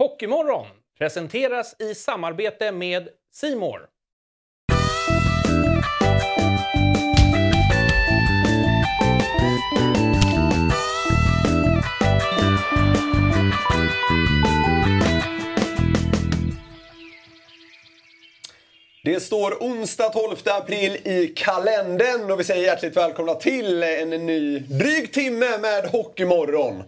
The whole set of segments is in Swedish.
Hockeymorgon presenteras i samarbete med Simor. Det står onsdag 12 april i kalendern och vi säger hjärtligt välkomna till en ny dryg timme med Hockeymorgon.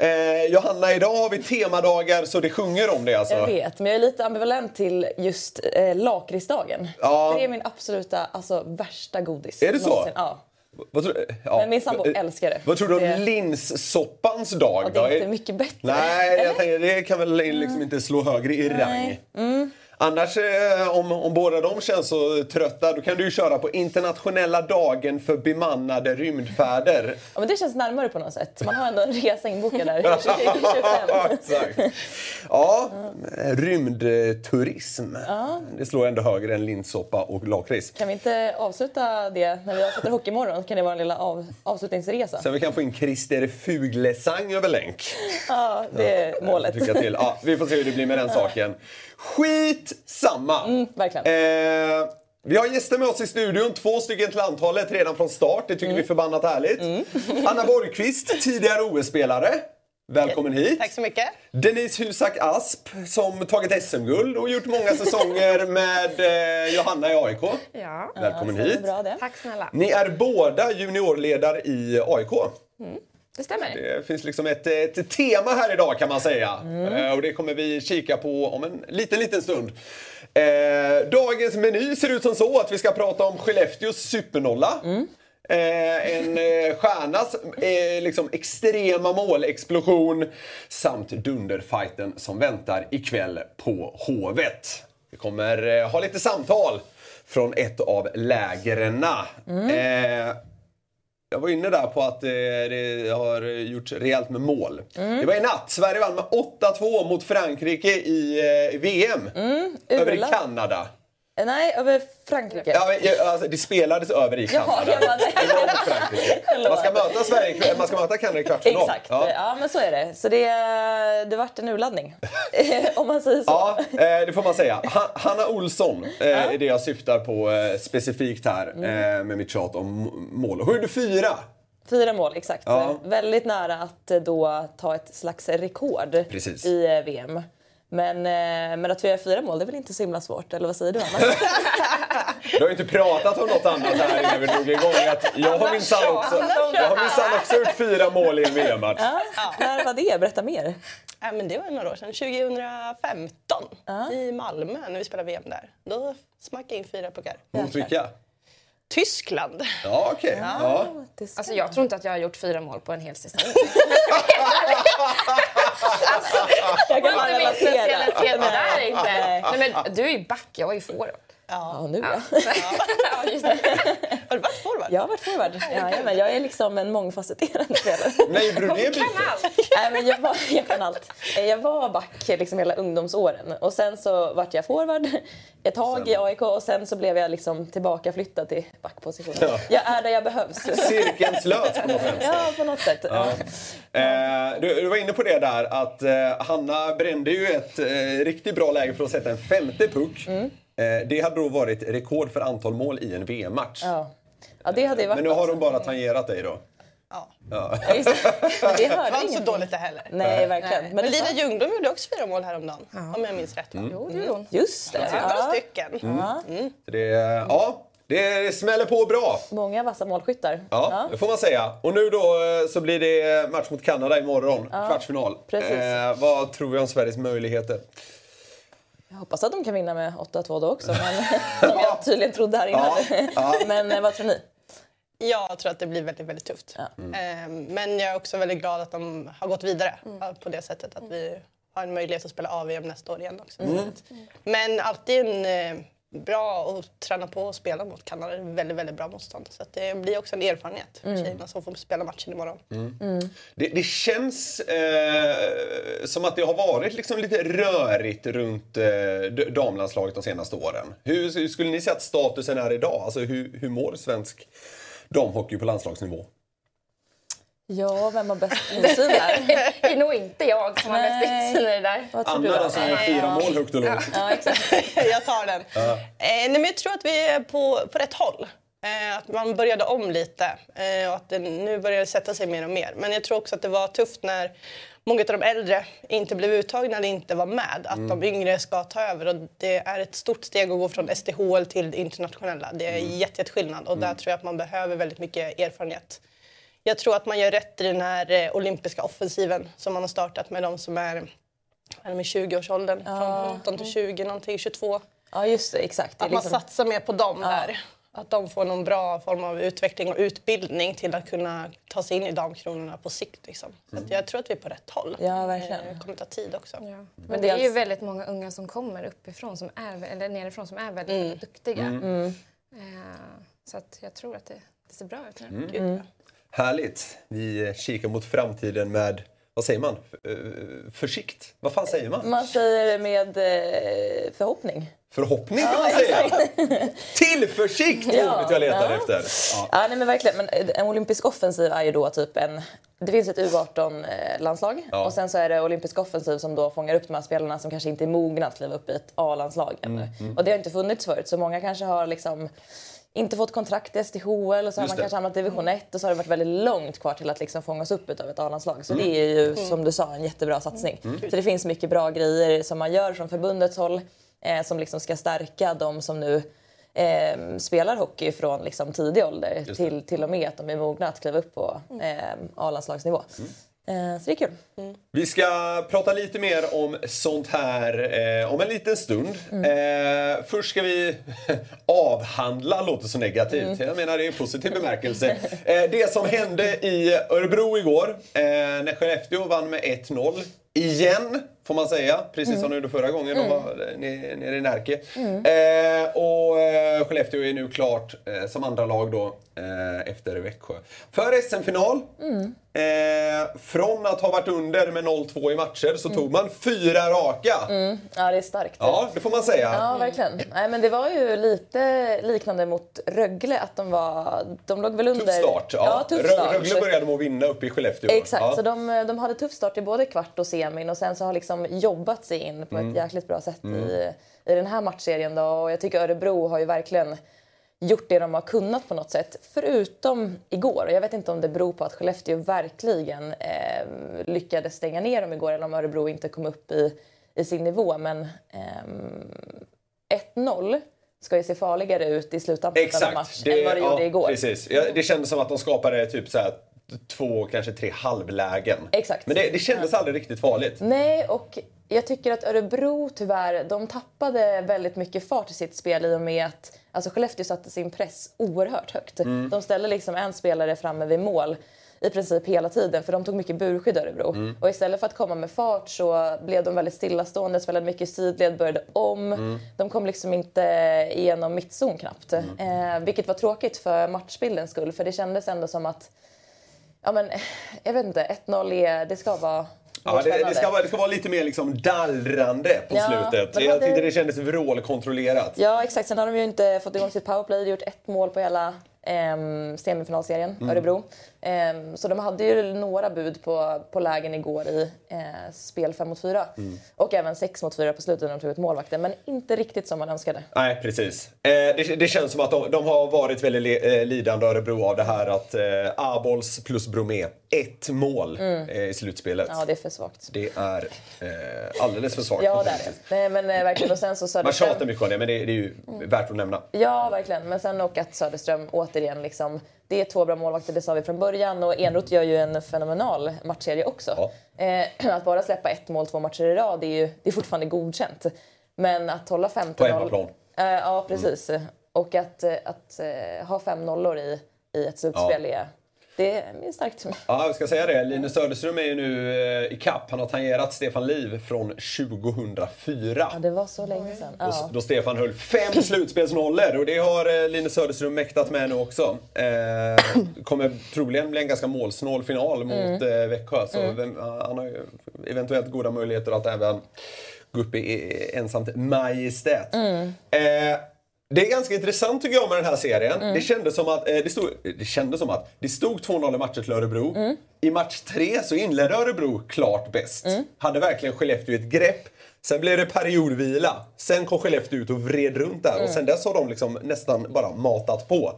Eh, Johanna, idag har vi temadagar så det sjunger om det alltså. Jag vet, men jag är lite ambivalent till just eh, lakritsdagen. Ja. Det är min absoluta alltså, värsta godis. Är det så? någonsin. Ja. Vad tror, ja. Men min sambo älskar det. Vad tror du om Det- linssoppans dag Ja, det är då? inte mycket bättre. Nej, Eller? jag tänker det kan väl liksom inte slå högre i rang. Nej. Mm. Annars, eh, om, om båda de känns så trötta, då kan du ju köra på internationella dagen för bemannade rymdfärder. Ja, men det känns närmare på något sätt. Man har ändå en resa inbokad där 2025. Exakt. Ja, rymdturism. Det slår ändå högre än linssoppa och lakrits. Kan vi inte avsluta det när vi avslutar Hockeymorgon? Kan det vara en lilla av, avslutningsresa? Sen vi kan få in Christer Fuglesang över länk. Ja, det är målet. Lycka till. Ja, vi får se hur det blir med den saken. Skit samma. Mm, verkligen. Eh, vi har gäster med oss i studion, två stycken till antalet redan från start. Det tycker Mm. vi är förbannat härligt. Anna Borgqvist, tidigare OS-spelare. Välkommen hit. Tack så mycket. Denise Husak Asp som tagit SM-guld och gjort många säsonger med eh, Johanna i AIK. Ja. Välkommen Ja, hit. Bra det. Tack snälla. Ni är båda juniorledare i AIK. Det stämmer. Det finns liksom ett, ett tema här idag kan man säga. Eh, och det kommer vi kika på om en liten, liten stund. Eh, dagens meny ser ut som så att vi ska prata om Skellefteås supernolla. Eh, en eh, stjärnas eh, liksom extrema målexplosion samt dunderfighten som väntar ikväll på Hovet. Vi kommer eh, ha lite samtal från ett av lägren. Eh, jag var inne där på att eh, det har gjorts rejält med mål. Det var i natt. Sverige vann med 8-2 mot Frankrike i eh, VM. över i Urla. Kanada. Eh, Nej, över Frankrike. Ja, men, alltså, det spelades över i Kanada. Frankrike. Man ska möta, Sverige, man ska möta Kanada i kvartsfinal. Exakt, ja. Ja. men så är det. Så det, det vart en urladdning. Om man säger så. Ja, eh, det får man säga. Ha- Hanna Olsson eh, är det jag syftar på specifikt här Mm. med mitt tjat om mål. Hur är du fyra? Fyra mål, exakt. Ja. Väldigt nära att då ta ett slags rekord Precis. i VM. Men, eh, men att vi gör fyra mål, det är väl inte så himla svårt? Eller vad säger du, Anna? Du har ju inte pratat om något annat här innan vi drog igång. Att jag har minsann också, jag har minsann också gjort fyra mål i en VM-match. När var det? Berätta mer. Ja, men det var några år sedan. 2015 i Malmö när vi spelade VM där. Då smack jag in fyra puckar. Mot vilka? Tyskland. Ja, okej. Ja. Alltså jag tror inte att jag har gjort fyra mål på en hel säsong. Jag kan bara Jag har inte relatera. inte. Nej, men du är ju back, jag är ju forward. Ja, nu ja. Ja, just det. Har du varit forward? Jag har varit forward. Ja, men jag är liksom en mångfacetterad spelare. Gjorde du det bytet? Nej, men jag, var, jag kan allt. Jag var back liksom hela ungdomsåren och sen så vart jag forward ett tag i AIK och sen så blev jag liksom tillbaka flyttad till backpositionen. Ja. Jag är där jag behövs. Cirkeln slöts på något sätt. Ja, på något sätt. Ja. Eh, du, du var inne på det där att eh, Hanna brände ju ett eh, riktigt bra läge för att sätta en femte puck. Mm. Eh, det hade då varit rekord för antal mål i en VM-match. Ja. ja, det hade varit Men nu har de bara tangerat dig då. Ja. Ja. Ja, just det. Men det Det hörde var inte så dåligt det heller. Nej, verkligen. Nej. Men Men Lina Ljungblom gjorde också fyra mål häromdagen. Om jag minns rätt. Va? Jo, det gjorde hon. Just det. Var några Ja. stycken. Så det, ja, det smäller på bra. Många vassa målskyttar. Ja, det får man säga. Och nu då eh, så blir det match mot Kanada imorgon, kvartsfinal. precis. Eh, vad tror vi om Sveriges möjligheter? Jag hoppas att de kan vinna med 8-2 då också, men, som jag tydligen trodde här innan. Ja, Men eh, vad tror ni? Jag tror att det blir väldigt, väldigt tufft. Ehm, Men jag är också väldigt glad att de har gått vidare ja, på det sättet att vi har en möjlighet att spela AVM nästa år igen också. Men alltid en eh, bra att träna på och spela mot Kanada. Det är väldigt, väldigt bra motstånd. Så att det blir också en erfarenhet för tjejerna som får spela matchen imorgon. Det, det känns eh, som att det har varit liksom lite rörigt runt eh, damlandslaget de senaste åren. Hur, hur skulle ni säga att statusen är idag? Alltså hur, hur mår svensk damhockey på landslagsnivå? Ja, vem har bäst insyn här? Det är nog inte jag som har mest Nej. insyn i det där. Vad tror du? Anna då? då som har fyra mål högt och lågt. Ja, exakt. jag tar den. Eh, nej, men jag tror att vi är på, på rätt håll. Eh, att man började om lite eh, och att det nu börjar sätta sig mer och mer. Men jag tror också att det var tufft när många av de äldre inte blev uttagna eller inte var med. Att de yngre ska ta över. Och det är ett stort steg att gå från SDHL till det internationella. Det är jätte, jätteskillnad och där tror jag att man behöver väldigt mycket erfarenhet. Jag tror att man gör rätt i den här eh, olympiska offensiven som man har startat med de som är, är de i 20-årsåldern. Från 18 till 20, någonting, 22. Ja, just det. Exakt. Det Att man liksom- satsar mer på dem där. Att de får någon bra form av utveckling och utbildning till att kunna ta sig in i damkronorna på sikt. Liksom. Så att jag tror att vi är på rätt håll. Ja, verkligen. Det kommer ta tid också. Ja. Men det är ju väldigt många unga som kommer uppifrån, som är, eller nerifrån, som är väldigt, väldigt duktiga. Eh, så att jag tror att det, det ser bra ut nu. Härligt. Vi kikar mot framtiden med, vad säger man? Eh, Försikt? Vad fan säger man? Man säger med eh, förhoppning. Förhoppning kan man säga. Tillförsikt Ja, ordet jag letar ja. efter. Ja. Ja, nej, men verkligen. Men en olympisk offensiv är ju då typ en... Det finns ett U18-landslag Ja. och sen så är det olympisk offensiv som då fångar upp de här spelarna som kanske inte är mogna att kliva upp i ett A-landslag ännu. Mm, Och det har inte funnits förut, så många kanske har liksom inte fått kontrakt i SDHL och så har Just man det. kanske hamnat i division 1 och så har det varit väldigt långt kvar till att liksom fångas upp av ett A-landslag. Så Mm. det är ju som du sa en jättebra satsning. Så det finns mycket bra grejer som man gör från förbundets håll eh, som liksom ska stärka de som nu eh, spelar hockey från liksom tidig ålder till, till och med att de är mogna att kliva upp på eh, A-landslagsnivå. Eh, så det är kul. Vi ska prata lite mer om sånt här eh, om en liten stund. Eh, först ska vi avhandla, låter så negativt. Jag menar det är en positiv bemärkelse. Eh, det som hände i Örebro igår eh, när Skellefteå vann med 1-0. Igen, får man säga. Precis som de gjorde förra gången de var eh, ne- nere i Närke. Eh, och eh, Skellefteå är nu klart eh, som andra lag då eh, efter Växjö. För SM-final. Eh, från att ha varit under med 0-2 i matcher så tog man fyra raka. Ja, det är starkt. Ja, det får man säga. Ja, verkligen. Nej, men det var ju lite liknande mot Rögle. Att de, var, de låg väl under... Tuff start. Ja. Ja, tuff start. Rögle började med att vinna uppe i Skellefteå. Exakt, Ja. så de, de hade tuff start i både kvart och semin och sen så har liksom jobbat sig in på Mm. ett jäkligt bra sätt i, i den här matchserien. Då. Och jag tycker Örebro har ju verkligen gjort det de har kunnat på något sätt. Förutom igår. Och jag vet inte om det beror på att Skellefteå verkligen eh, lyckades stänga ner dem igår eller om Örebro inte kom upp i, i sin nivå. Men ehm, 1-0 ska ju se farligare ut i sluttampen av en match Exakt. än vad det gjorde ja, igår. Precis. Ja, det kändes som att de skapade typ så här två, kanske tre halvlägen. Exakt. Men det, det kändes aldrig riktigt farligt. Nej, och jag tycker att Örebro tyvärr, de tappade väldigt mycket fart i sitt spel i och med att alltså Skellefteå satte sin press oerhört högt. Mm. De ställde liksom en spelare framme vid mål i princip hela tiden för de tog mycket burskydd Örebro. Mm. Och istället för att komma med fart så blev de väldigt stillastående, spelade mycket sidled, började om. Mm. De kom liksom inte igenom mittzon knappt. Eh, vilket var tråkigt för matchbildens skull för det kändes ändå som att Ja men jag vet inte, 1-0 är, det ska vara Ja, det, det, ska vara, det ska vara lite mer liksom dallrande på Ja, slutet. men Jag hade- tyckte det kändes vrålkontrollerat. Ja, exakt. Sen har de ju inte fått igång sitt powerplay. De gjort ett mål på hela ehm, semifinalserien, Mm. Örebro. Ehm, så de hade ju några bud på, på lägen igår i eh, spel 5 mot 4. Mm. Och även 6 mot 4 på slutet när de tog ut målvakten. Men inte riktigt som man önskade. Nej, precis. Eh, det, det känns som att de, de har varit väldigt li, eh, lidande Örebro av det här att eh, Abols plus Bromé, ett mål eh, i slutspelet. Mm. Ja, det är för svagt. Det är eh, alldeles för svagt. Ja, det är det. Nej, men eh, verkligen. Och sen så Man Söderström... tjatar mycket om det, men det, det är ju värt att nämna. Ja, verkligen. Men sen och att Söderström återigen liksom... Det är två bra målvakter, det sa vi från början. Och Enroth gör ju en fenomenal matchserie också. Eh, att bara släppa ett mål två matcher i rad, det är ju det är fortfarande godkänt. Men att hålla 15-0... På hemmaplan. Eh, ja, precis. Och att, eh, att eh, ha fem nollor i, i ett slutspel är, det är starkt. Ja, jag ska säga det. Linus Söderström är ju nu eh, i kapp. Han har tangerat Stefan Liv från 2004. Ja, det var så länge sedan. Då, Ja. då Stefan höll fem slutspelsnollor och det har eh, Linus Söderström mäktat med nu också. Eh, kommer troligen bli en ganska målsnål final mot eh, Växjö. Så vem, han har ju eventuellt goda möjligheter att även gå upp i ensamt majestät. Eh, Det är ganska intressant tycker jag med den här serien. Det, kändes som att, eh, det, stod, det kändes som att det stod 2-0 i matcher till Örebro. I match tre så inledde Örebro klart bäst. Hade verkligen Skellefteå ett grepp. Sen blev det periodvila. Sen kom Skellefteå ut och vred runt där och sen dess har de liksom nästan bara matat på.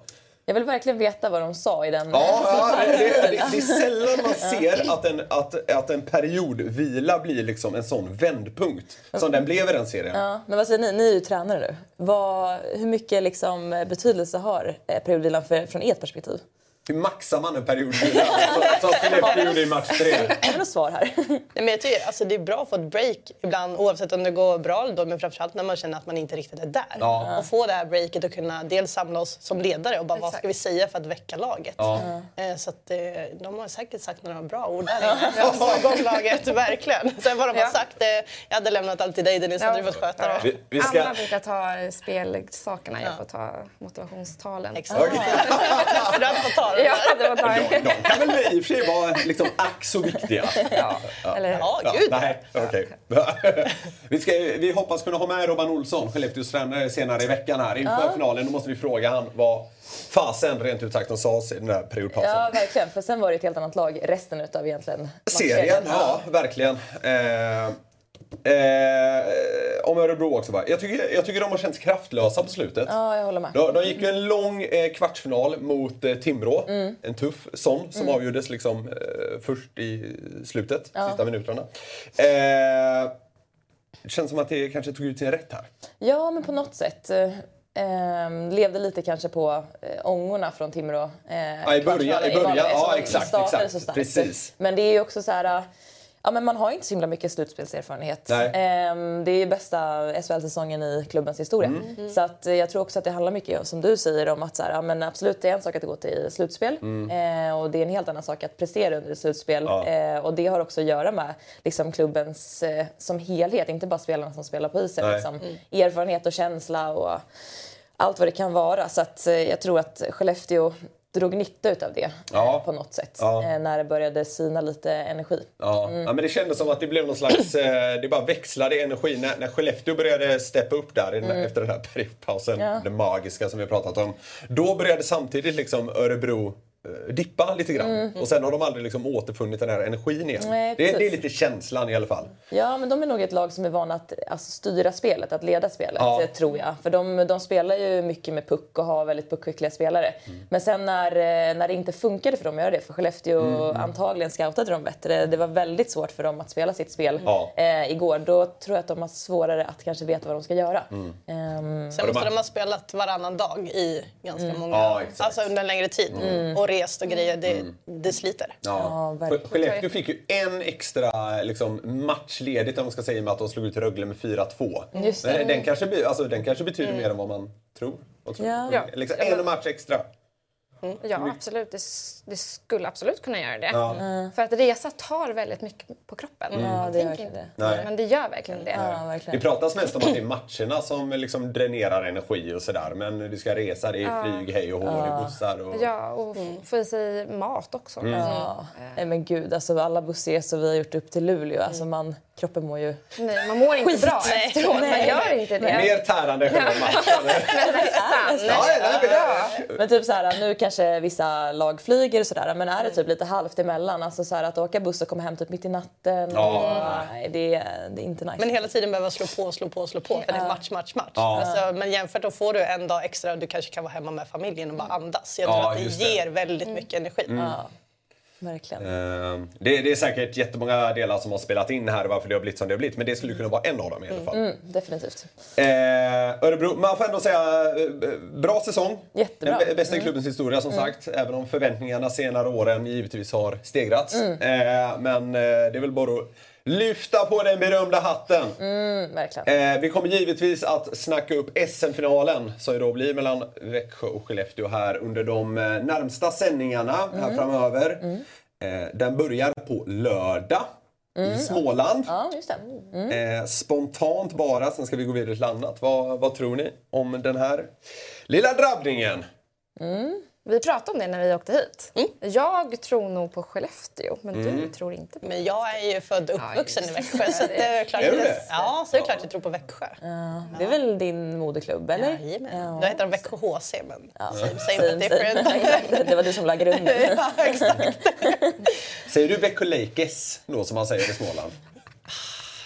Jag vill verkligen veta vad de sa i den. Ja, ja det, det, det, det är sällan man ser att en, att, att en periodvila blir liksom en sån vändpunkt som den blev i den serien. Ja, men vad säger ni? Ni är ju tränare nu. Vad, hur mycket liksom betydelse har eh, periodvilan för, från ert perspektiv? Hur maxar man en periodvila? Så- Som Skellefteå gjorde i match tre. Är det något svar här? Nej, men jag tycker, alltså, det är bra att få ett break ibland oavsett om det går bra eller dåligt men framförallt när man känner att man inte riktigt är där. Ja. Och få det här breaket och kunna dels samla oss som ledare och bara vad ska vi säga för att väcka laget. Ja. Eh, Så att, eh, de har säkert sagt några bra ord där inne igång laget, verkligen. Sen vad de har Ja. sagt, eh, jag hade lämnat allt till dig Dennis, hade du fått sköta det. Vi, vi ska... Anna brukar ta spelsakerna, jag får ta motivationstalen. Exakt. Du hade fått ta det Ja, det var De, de kan väl i och för sig vara liksom ack så viktiga. ja. Eller, Ja, Ja, gud. nej, okej. vi, ska, vi hoppas kunna ha med Robban Olsson, Skellefteås tränare, senare i veckan här. Inför finalen då måste vi fråga han vad fasen rent ut sagt de sa i den där periodpausen. Ja, verkligen. För sen var det ett helt annat lag resten utav egentligen Serien, ja verkligen. Eh, eh, om Örebro också bara. Jag tycker, jag tycker de har känts kraftlösa på slutet. Ja, jag håller med. De, de gick ju en lång eh, kvartsfinal mot eh, Timrå. Mm. En tuff sån som avgjordes liksom, eh, först i slutet, sista minuterna. Eh, det känns som att det kanske tog ut sin rätt här. Ja, men på något sätt. Eh, ehm, levde lite kanske på eh, ångorna från Timrå. Eh, Ja, i början- i början. Ja, exakt, exakt. Precis. Men det är ju också så här... Ja, men man har inte så himla mycket slutspelserfarenhet. Ehm, det är ju bästa SHL-säsongen i klubbens historia. Mm. Så att, eh, jag tror också att det handlar mycket, som du säger, om att så här, ja, men absolut, det är en sak att gå till slutspel. Eh, och det är en helt annan sak att prestera under ett slutspel. Mm. Ja. Eh, och det har också att göra med liksom, klubbens eh, som helhet, inte bara spelarna som spelar på isen. Liksom, Erfarenhet och känsla och allt vad det kan vara. Så att, eh, jag tror att Skellefteå drog nytta utav det Ja. på något sätt. Ja. Eh, när det började sina lite energi. Ja. ja, men det kändes som att det blev någon slags... Eh, det bara växlade energi. När, när Skellefteå började steppa upp där den- efter den här periodpausen, det magiska som vi pratat om. Då började samtidigt liksom Örebro dippa lite grann. Och sen har de aldrig liksom återfunnit den här energin igen. Nej, det, är- det är lite känslan i alla fall. Ja, men de är nog ett lag som är vana att alltså, styra spelet, att leda spelet, Ja. eh, tror jag. För de, de spelar ju mycket med puck och har väldigt puckskickliga spelare. Men sen när, eh, när det inte funkade för dem att göra det, för Skellefteå antagligen scoutade de bättre, det var väldigt svårt för dem att spela sitt spel Ja. eh, igår. Då tror jag att de har svårare att kanske veta vad de ska göra. Ehm, Sen Och de måste har- de ha spelat varannan dag i ganska många, Ja, alltså under en längre tid. Och rest och grejer, det, det sliter. Ja, verkligen. Skellefteå fick ju en extra liksom, matchledigt om man ska säga i och med att de slog ut Rögle med 4-2. Just det. Men den kanske, alltså, den kanske betyder mer än vad man tror. Tror Ja. Ja. Liksom, en match extra. Ja, absolut. Det, det skulle absolut kunna göra det. Ja. För att resa tar väldigt mycket på kroppen. Ja, Man det inte, det. men det gör verkligen det. Ja, Det verkligen. pratas mest om att det är matcherna som liksom dränerar energi och sådär. Men du ska resa, det är flyg, hej och hå, det är bussar och... Ja, och f- få i sig mat också. Mm. Ja. Nej, men gud, alltså, alla bussresor vi har gjort upp till Luleå, alltså, man, kroppen mår ju... Nej, man mår inte bra efteråt. Man Nej. gör inte det. Mer tärande än själva matchen. Nästan. Ja, men- Men typ så här, nu kanske vissa lag flyger och sådär, men är det typ lite halvt emellan, alltså så här, att åka buss och komma hem typ mitt i natten, Ja. nej, det, är- det är inte nice. Men hela tiden behöva slå på, slå på, slå på för det är match, match, match. Ja. Alltså, men jämfört då får du en dag extra och du kanske kan vara hemma med familjen och bara andas. Jag tror Ja, att det just det. ger väldigt mycket energi. ja, verkligen. Eh, Det, det är säkert jättemånga delar som har spelat in här varför det har blivit som det har blivit. Men det skulle kunna vara en av dem i alla fall. Mm, definitivt. Eh, Örebro, man får ändå säga eh, bra säsong. Jättebra. Den bä- bästa i klubbens historia som sagt. Även om förväntningarna senare åren givetvis har stegrats. Eh, men eh, det är väl bara att lyfta på den berömda hatten. Mm, verkligen. Eh, vi kommer givetvis att snacka upp SM-finalen som ju då blir mellan Växjö och Skellefteå här under de eh, närmsta sändningarna här framöver. Eh, den börjar på lördag i Småland. Ja, det. Eh, spontant bara, sen ska vi gå vidare till annat. Vad, vad tror ni om den här lilla drabbningen? Vi pratade om det när vi åkte hit. Mm. Jag tror nog på Skellefteå, men Mm. du tror inte på Men jag är ju född och uppvuxen just i det. Växjö så det är klart Är det? Ja, så det är klart jag tror på Växjö. Det är väl din moderklubb, eller? Jajamän. Ja. Då heter de Växjö HC men Ja. same, same different. det var du som la grunden. ja, exakt. Säger du Växjö Lakers då som man säger i Småland?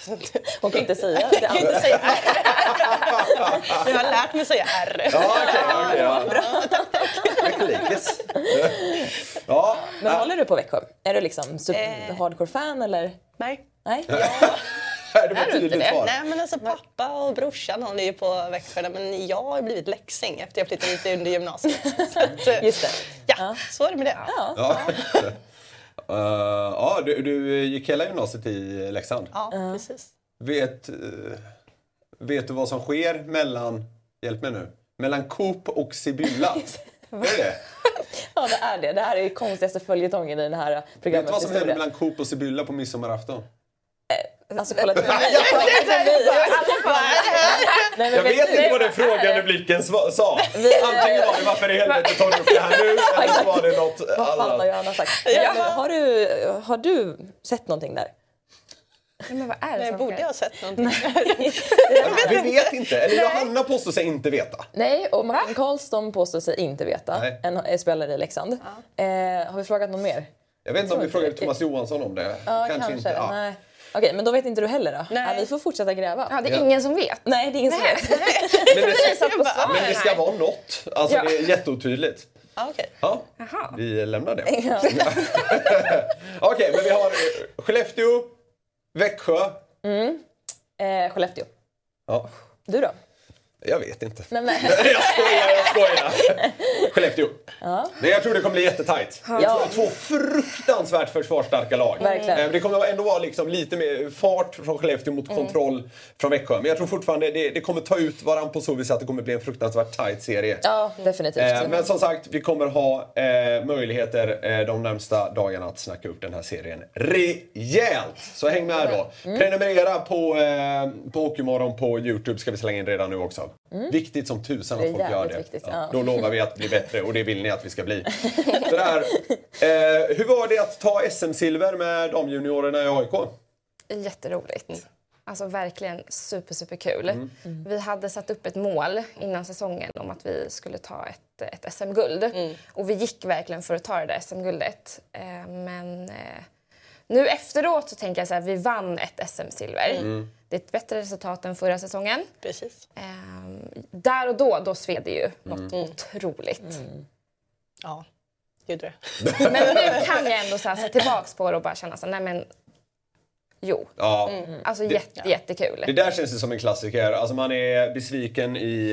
Hon kan inte säga det Jag kan inte säga R. Jag har lärt mig säga R. Ja, okej. okej, ja. Växjö Lakers. Ja, Men håller du på Växjö? Är du liksom Eh. hardcore-fan eller? Nej. Nej? det var Är du inte det? svar. Nej men alltså pappa och brorsan håller ju på Växjö men jag har blivit läxing efter jag flyttade dit under gymnasiet. Så att, Just det. Ja, så är det med det. Ja. Ja, Eh, ja du, du gick hela gymnasiet i Leksand. Ja, precis. Vet, eh, vet du vad som sker mellan, hjälp mig nu, mellan Coop och Sibylla? är det det? ja, det är det. Det här är konstigaste följetongen i den här Vet du vad som händer mellan Coop och Sibylla på midsommarafton? Alltså kolla till mig. Kolla till mig. Nej, men Jag vet inte vad den frågande blicken sa. Antingen var det varför i helvete tar du upp det här nu eller så var det något Vad fan har annat. Johanna sagt? Nej, men har, du, har du sett någonting där? Nej, men vad är det Men som borde jag ha sett någonting? Vi vet inte. Eller Johanna påstår sig inte veta. Nej, och Martin Karlsson påstår sig inte veta. Nej. En spelare i Leksand. Eh, har vi frågat någon mer? Jag vet inte om vi frågade. Thomas Johansson om det. Ja, kanske. inte. Ja. Nej. Okej, men då vet inte du heller då? Nej. Ja, vi får fortsätta gräva. Ja, det är Ja. ingen som vet. Nej, det är ingen som vet. Men, det, men det ska vara något. Alltså Ja. det är jätteotydligt. Ja, okej. Ja, Jaha. vi lämnar det. Ja. Okej, men vi har eh, Skellefteå, Växjö. Eh, Skellefteå. Ja, Du då? Jag vet inte. Nej, men, jag skojar, jag skojar. Skellefteå. Men jag tror det kommer bli jättetajt. Ja. två, två fruktansvärt försvarsstarka lag. Verkligen. Eh, Det kommer ändå vara liksom lite mer fart från Skellefteå mot Mm. kontroll från Växjö. Men jag tror fortfarande det, det kommer ta ut varandra på så vis att det kommer bli en fruktansvärt tajt serie. ja, definitivt. Eh, men som sagt, vi kommer ha eh, möjligheter eh, de närmsta dagarna att snacka upp den här serien rejält. Så häng med då. Prenumerera på, på Hockeymorgon på Youtube ska vi slänga in redan nu också. Viktigt som tusan att folk gör det. viktigt, Ja, ja. Då lovar vi att bli bättre och det vill ni att vi ska bli. Sådär. Eh, hur var det att ta SM-silver med damjuniorerna i AIK? Jätteroligt. Alltså verkligen super, super kul. Mm. Vi hade satt upp ett mål innan säsongen om att vi skulle ta ett, ett SM-guld. Och vi gick verkligen för att ta det där SM-guldet. Eh, men eh, nu efteråt så tänker jag så här, vi vann ett SM-silver. Mm. Det är ett bättre resultat än förra säsongen. Precis. Eh, där och då, då sved det ju något Mm. otroligt. Ja, gjorde det. Men nu kan jag ändå så här, se tillbaks på det och bara känna så här, nej men jo. Ja, Alltså jätte, jättekul. Det där känns ju som en klassiker. Alltså man är besviken i,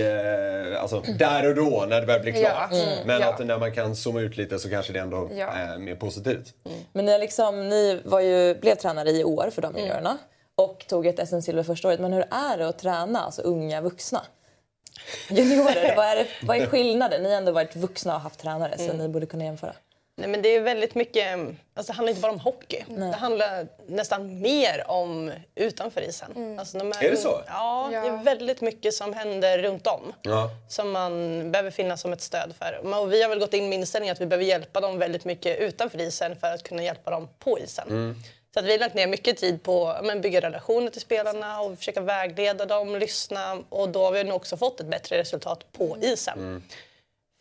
eh, alltså där och då när det börjar bli klart. Ja, mm, Men ja. att när man kan zooma ut lite så kanske det ändå Ja. är mer positivt. Men ni, liksom, ni var ju, blev tränare i år för de juniorerna och tog ett SM-silver första året. Men hur är det att träna alltså unga vuxna? Juniorer, vad, är det, vad är skillnaden? Ni har ändå varit vuxna och haft tränare så ni borde kunna jämföra. Nej, men det är väldigt mycket, alltså det handlar inte bara om hockey. Det handlar nästan mer om utanför isen. Alltså de Är det så? Ja, det Ja. är väldigt mycket som händer runt om. Ja. Som man behöver finnas som ett stöd för. Och vi har väl gått in med inställningen att vi behöver hjälpa dem väldigt mycket utanför isen för att kunna hjälpa dem på isen. Så att vi har lagt ner mycket tid på att bygga relationer till spelarna och försöka vägleda dem, lyssna. Och då har vi nog också fått ett bättre resultat på isen.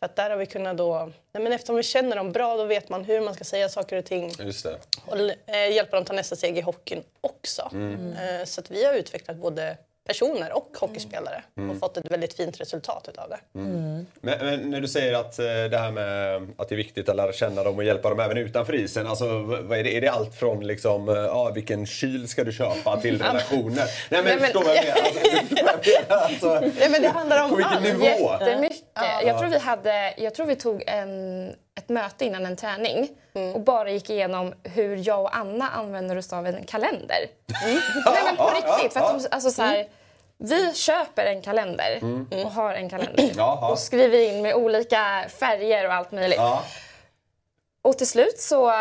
För att där har vi kunnat då, nej men eftersom vi känner dem bra då vet man hur man ska säga saker och ting Just det. och eh, hjälpa dem ta nästa steg i hockeyn också. Eh, så att vi har utvecklat både personer och hockeyspelare och fått ett väldigt fint resultat utav det. Men, men när du säger att eh, det här med att det är viktigt att lära känna dem och hjälpa dem även utanför isen. Alltså, är, det? är det allt från liksom, ja, vilken kyl ska du köpa till relationer? Nej men, Nej, men- förstår vad jag menar? Alltså? Alltså, Nej, men det handlar om på vilken allt. nivå? Jättemycket. Jag, tror vi hade, jag tror vi tog en, ett möte innan en träning och bara gick igenom hur jag och Anna använder oss av en kalender. Nej men på Ja, ja, riktigt. För att ja. de, alltså, så här, vi köper en kalender och har en kalender Jaha. och skriver in med olika färger och allt möjligt. Ja. Och till slut så...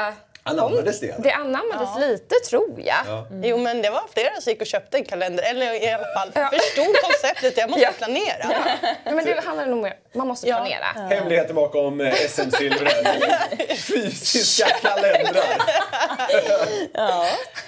Anammades det? Det anammades lite tror jag. Ja. Jo men det var flera som gick och köpte en kalender, eller i alla fall förstod konceptet, jag måste Ja. planera. Ja, men det handlar nog mer man måste Ja. planera. Hemligheten bakom eh, SM-silvret. Fysiska kalendrar. Ja.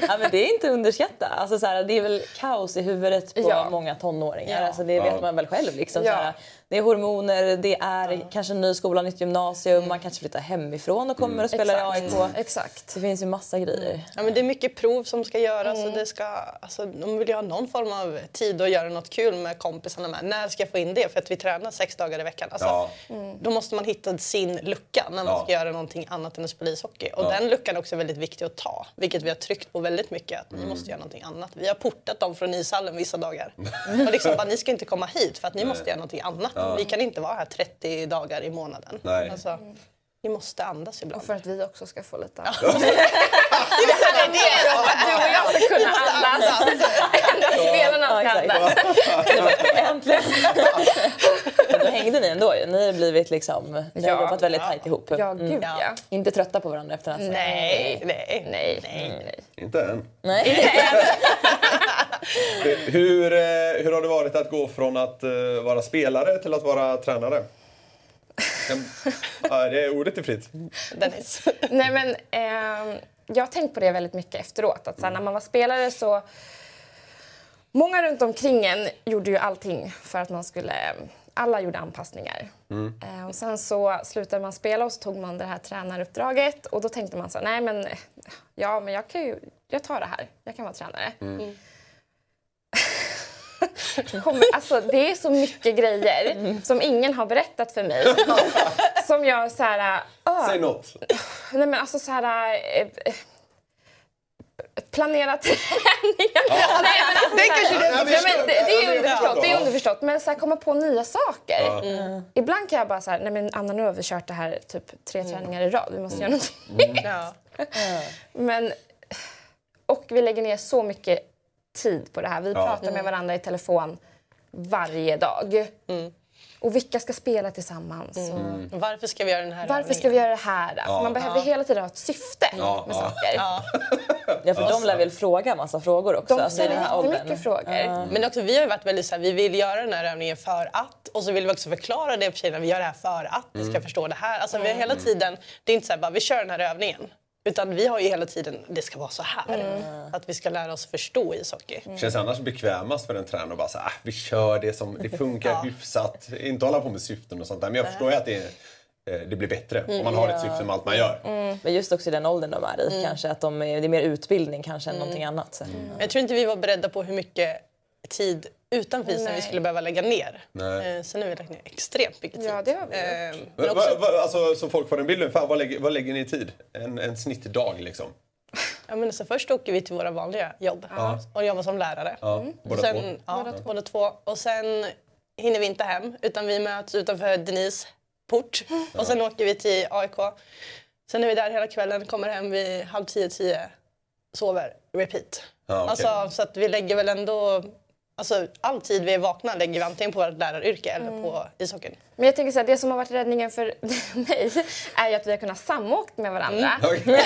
ja, men det är inte att underskatta. Alltså, så här, det är väl kaos i huvudet på Ja. många tonåringar. Ja. Alltså, det Ja. vet man väl själv. Liksom, Ja. så här, det är hormoner, det är kanske en ny skola, nytt gymnasium, man kanske flyttar hemifrån och kommer och spelar i AIK. Exakt. Exakt. Det finns ju massa grejer. Ja, men det är mycket prov som ska göras och det ska, alltså, de vill ju ha någon form av tid att göra något kul med kompisarna med. När ska jag få in det? För att vi tränar sex dagar i veckan. Alltså, Ja. Då måste man hitta sin lucka när man Ja. ska göra någonting annat än att spela ishockey. Och den luckan är också väldigt viktig att ta. Vilket vi har tryckt på väldigt mycket. Att Mm. ni måste göra någonting annat. Vi har portat dem från ishallen vissa dagar. och liksom bara, ni ska inte komma hit för att ni måste göra någonting annat. Vi kan inte vara här 30 dagar i månaden. Nej. Alltså, ni måste andas ibland. Och för att vi också ska få lite Det här är det! Du och jag ska kunna andas. Endast spelarna Ja, ska andas. Äntligen! Men då hängde ni ändå ju. Ni har blivit liksom, ni har Ja. jobbat väldigt tajt ihop. Ja, gud Ja. ja. Inte trötta på varandra efter den här Nej, nej. Nej, nej. Inte än. Nej. Hur, eh, hur har det varit att gå från att eh, vara spelare till att vara tränare? Ja, det är ordet är fritt. Dennis. Nej men ehm, jag har tänkt på det väldigt mycket efteråt. Att så här, när man var spelare så... Många runt omkring en gjorde ju allting för att man skulle... Alla gjorde anpassningar. Eh, och sen så slutade man spela och så tog man det här tränaruppdraget. Och då tänkte man så nej men... Ja, men jag kan ju... Jag tar det här. Jag kan vara tränare. Kommer, alltså, det är så mycket grejer som ingen har berättat för mig. som jag så här... ah, Säg något. Nej men alltså så här... Eh, planera träningar. Nej, men alltså, Det kanske Ja, Ja, men ja, är underförstått, det är underförstått. Men så här, komma på nya saker. Ja. Ibland kan jag bara så här, nej men Anna nu har vi kört det här typ tre träningar i rad, vi måste göra någonting. Ja. Men, och vi lägger ner så mycket tid på det här. Vi pratar med varandra i telefon varje dag. Och vilka ska spela tillsammans? Och Varför ska vi göra den här varför ska vi göra det här? För man behövde hela tiden ha ett syfte Ja, med ja. saker. Ja, för de lär väl fråga massa frågor också. De alltså, ställer åldern. jättemycket frågor. Men också, vi har varit väldigt så här, vi vill göra den här övningen för att och så vill vi också förklara det för tjejerna. Vi gör det här för att ni ska förstå det här. Alltså, vi har hela tiden, det är inte så här bara vi kör den här övningen. Utan vi har ju hela tiden, det ska vara så här. Att vi ska lära oss förstå ishockey. Känns annars bekvämast för en tränare att bara säga ah, vi kör det som det funkar hyfsat. Inte hålla på med syften och sånt där. Men jag förstår ju att det, är, eh, det blir bättre om man har ett syfte med allt man gör. Men just också i den åldern de är i kanske. Att de är, det är mer utbildning kanske än någonting annat. Så. Jag tror inte vi var beredda på hur mycket tid utanför isen vi Nej. skulle behöva lägga ner. Nej. Sen har vi lagt ner extremt mycket tid. Ja, det har vi Eh, men va, också, va, alltså, så folk får en bild, fan, vad, lägger, vad lägger ni i tid? En, en snittdag liksom? ja, men alltså, först åker vi till våra vanliga jobb och jobbar som lärare. Ja, båda sen, två? Ja, båda två. Och sen hinner vi inte hem utan vi möts utanför Denise port. Och sen åker vi till AIK. Sen är vi där hela kvällen, kommer hem vid halv tio, tio, sover, repeat. Ja, okej. alltså, så att vi lägger väl ändå... Alltså, all tid vi är vakna lägger vi antingen på vårt läraryrke eller på ishockeyn. Men jag tänker så här, det som har varit räddningen för mig är ju att vi har kunnat samåkt med varandra. Okej.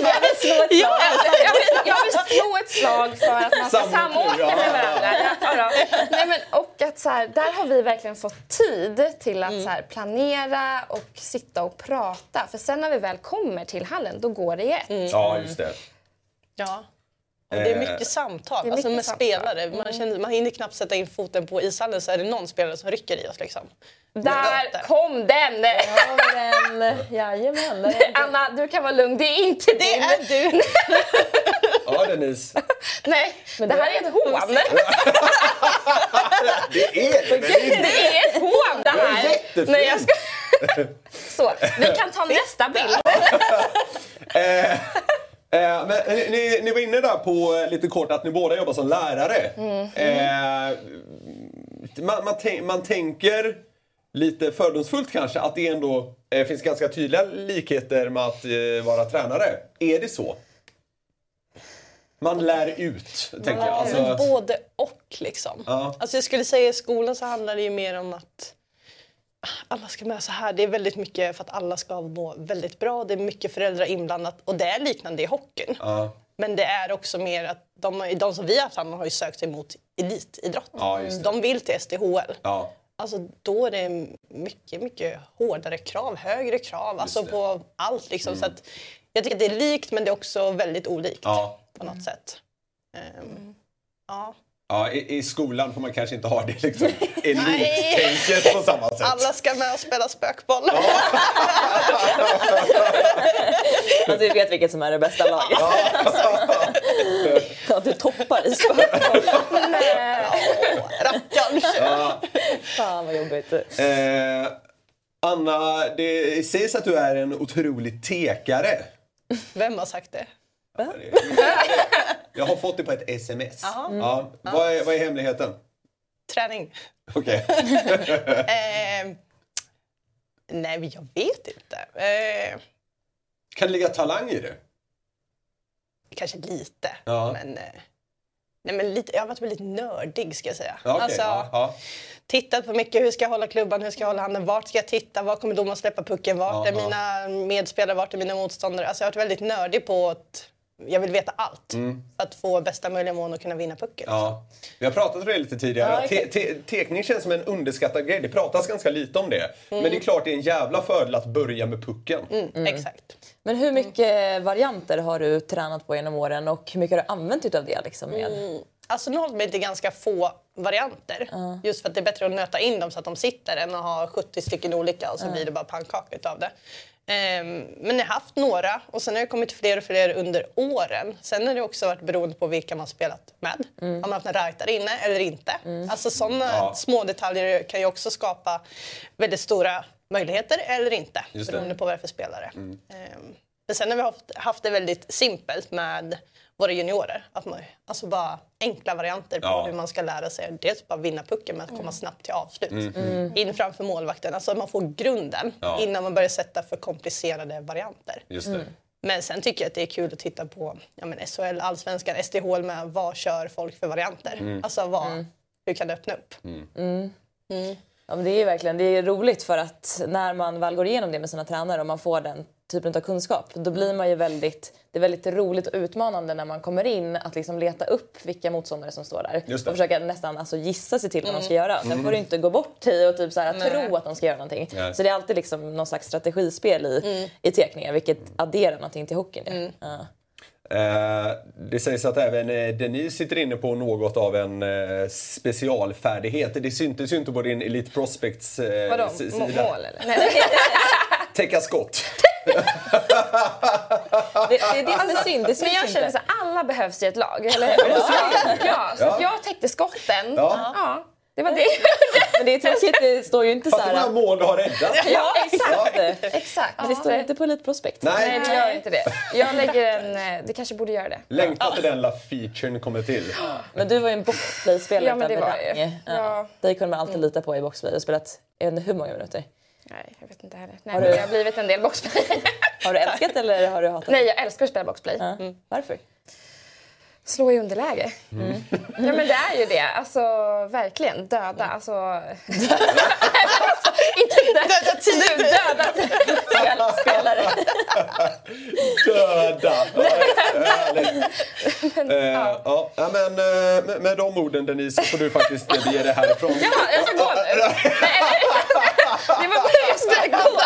Jag vill slå ett Ja, slag. jag, vill, jag vill slå ett slag för att man ska Samåka, samåka ja. med varandra. Ja, då. Nej, men, och att så här, där har vi verkligen fått tid till att så här, planera och sitta och prata. För sen när vi väl kommer till hallen, då går det i ett. Ja, just det. Ja. Det är Eh, mycket samtal det är alltså mycket med samtal. spelare. Man, känner, man hinner knappt sätta in foten på ishallen så är det någon spelare som rycker i oss. Liksom. Där kom den! Den. Jajamän. den är- Anna, du kan vara lugn. Det är inte Det din. är du! Ja, Denise. Nej, det här är ett hån. Det är det? Det är ett hån det här. jättefint. Nej, jag ska... Så, vi kan ta nästa bild. Eh, eh, men ni, ni, ni var inne där på eh, lite kort att ni båda jobbar som lärare. Eh, man, man, tänk, man tänker lite fördomsfullt kanske att det ändå eh, finns ganska tydliga likheter med att eh, vara tränare. Är det så? Man lär ut, tänker jag. Alltså, både och liksom. Ja. Alltså jag skulle säga i skolan så handlar det ju mer om att alla ska med så här. Det är väldigt mycket för att alla ska må väldigt bra. Det är mycket föräldrar inblandat och det är liknande i hockeyn. Ja. Men det är också mer att de, de som vi har haft hand om har ju sökt sig mot elitidrott. Ja, de vill till SDHL. Ja. Alltså då är det mycket, mycket hårdare krav, högre krav, alltså på allt liksom. Så att jag tycker att det är likt men det är också väldigt olikt på något sätt. Ehm, ja. Ja, i, I skolan får man kanske inte ha det liksom, elittänket på samma sätt. Alla ska med och spela spökboll. Att du vet vilket som är det bästa laget. Att du toppar i spökboll. Rackarn! Fan vad jobbigt. Eh, Anna, det sägs att du är en otrolig tekare. Vem har sagt det? Jag har fått det på ett sms. Ja. Vad, är, vad är hemligheten? Träning. Okej. Ehm, nej, men jag vet inte. Ehm, Kan det ligga talang i det? kanske lite. Ja. Men, eh, nej, men lite, jag har varit väldigt nördig ska jag säga. Ja, okej. Alltså, ja, ja. Tittat på mycket. Hur ska jag hålla klubban? Hur ska jag hålla handen? Vart ska jag titta? Var kommer domaren släppa pucken? Vart Ja, är ja. mina medspelare? Vart är mina motståndare? Alltså, jag har varit väldigt nördig på att jag vill veta allt. För att få bästa möjliga mån och kunna vinna pucken. Mm. Ja. Vi har pratat om det lite tidigare. Ja, Te- exakt. te- tekning känns som en underskattad grej. Det pratas ganska lite om det. Men det är klart det är en jävla fördel att börja med pucken. Mm, Exakt. Men hur mycket varianter har du tränat på genom åren och hur mycket har du använt utav det? Liksom, med? Alltså nu har det blivit ganska få varianter. Just för att det är bättre att nöta in dem så att de sitter än att ha 70 stycken olika och så blir det bara pannkaka utav det. Ehm, men jag har haft några och sen har det kommit fler och fler under åren. Sen har det också varit beroende på vilka man spelat med. Om man haft en rightare inne eller inte. Alltså sådana Ja. små detaljer kan ju också skapa väldigt stora möjligheter eller inte. Just det. beroende på vad det är för spelare. Ehm, men sen har vi haft, haft det väldigt simpelt med våra juniorer. Att man, alltså bara enkla varianter på Ja. hur man ska lära sig. Dels bara vinna pucken med att komma snabbt till avslut. In framför målvakten. Alltså att man får grunden Mm. Ja. innan man börjar sätta för komplicerade varianter. Just det. Men sen tycker jag att det är kul att titta på ja, men SHL, Allsvenskan, SDHL med vad kör folk för varianter. Mm. Alltså vad, hur kan det öppna upp? Ja, men det är ju verkligen det är roligt för att när man väl går igenom det med sina tränare och man får den typen av kunskap då blir man ju väldigt, det är väldigt roligt och utmanande när man kommer in att liksom leta upp vilka motståndare som står där och försöka nästan alltså gissa sig till vad de ska göra. Sen får du inte gå bort i och typ så här, tro att de ska göra någonting. Nej. Så det är alltid liksom någon slags strategispel i, i tekningar vilket adderar någonting till hockeyn. ju. Ja. Eh, det sägs att även eh, Denise sitter inne på något av en eh, specialfärdighet. Det syntes ju inte på din Elite Prospects eh, Vadå? Mål eller? Täcka skott. Det, det är det är synd. Det Men jag känner så här, alla behövs i ett lag, eller hur? Ja, ja, så att jag täckte skotten. Ja. Ja, det var det. Men det är tråkigt, det står ju inte så Fattar du här... mål du har räddat? Ja, exakt. Exakt. Men det står inte på Elite Prospect. Nej. Nej, det gör inte det. Jag lägger en... eh, Det kanske borde göra det. Längtar till den lilla featuren kommer till. Men du var ju en boxplay-spelare Ja, men det var jag. Ja. Dig kunde man alltid lita på i boxplay och spelat jag vet inte hur många minuter. Nej, jag vet inte heller. Nej, Har men du- det har blivit en del boxplay. Har du älskat eller har du hatat Nej, jag älskar att spela boxplay. Ja. Varför? Slå i underläge. Ja, men det är ju det. Alltså, verkligen. Döda. Alltså... alltså inte döda tid. Döda Spelare. Döda! Ja, Härligt. Eh, ja. Ja, men, eh, med, med de orden Denise så får du faktiskt bege dig härifrån. Ja, jag ska gå nu. Det var bara jag skulle gå.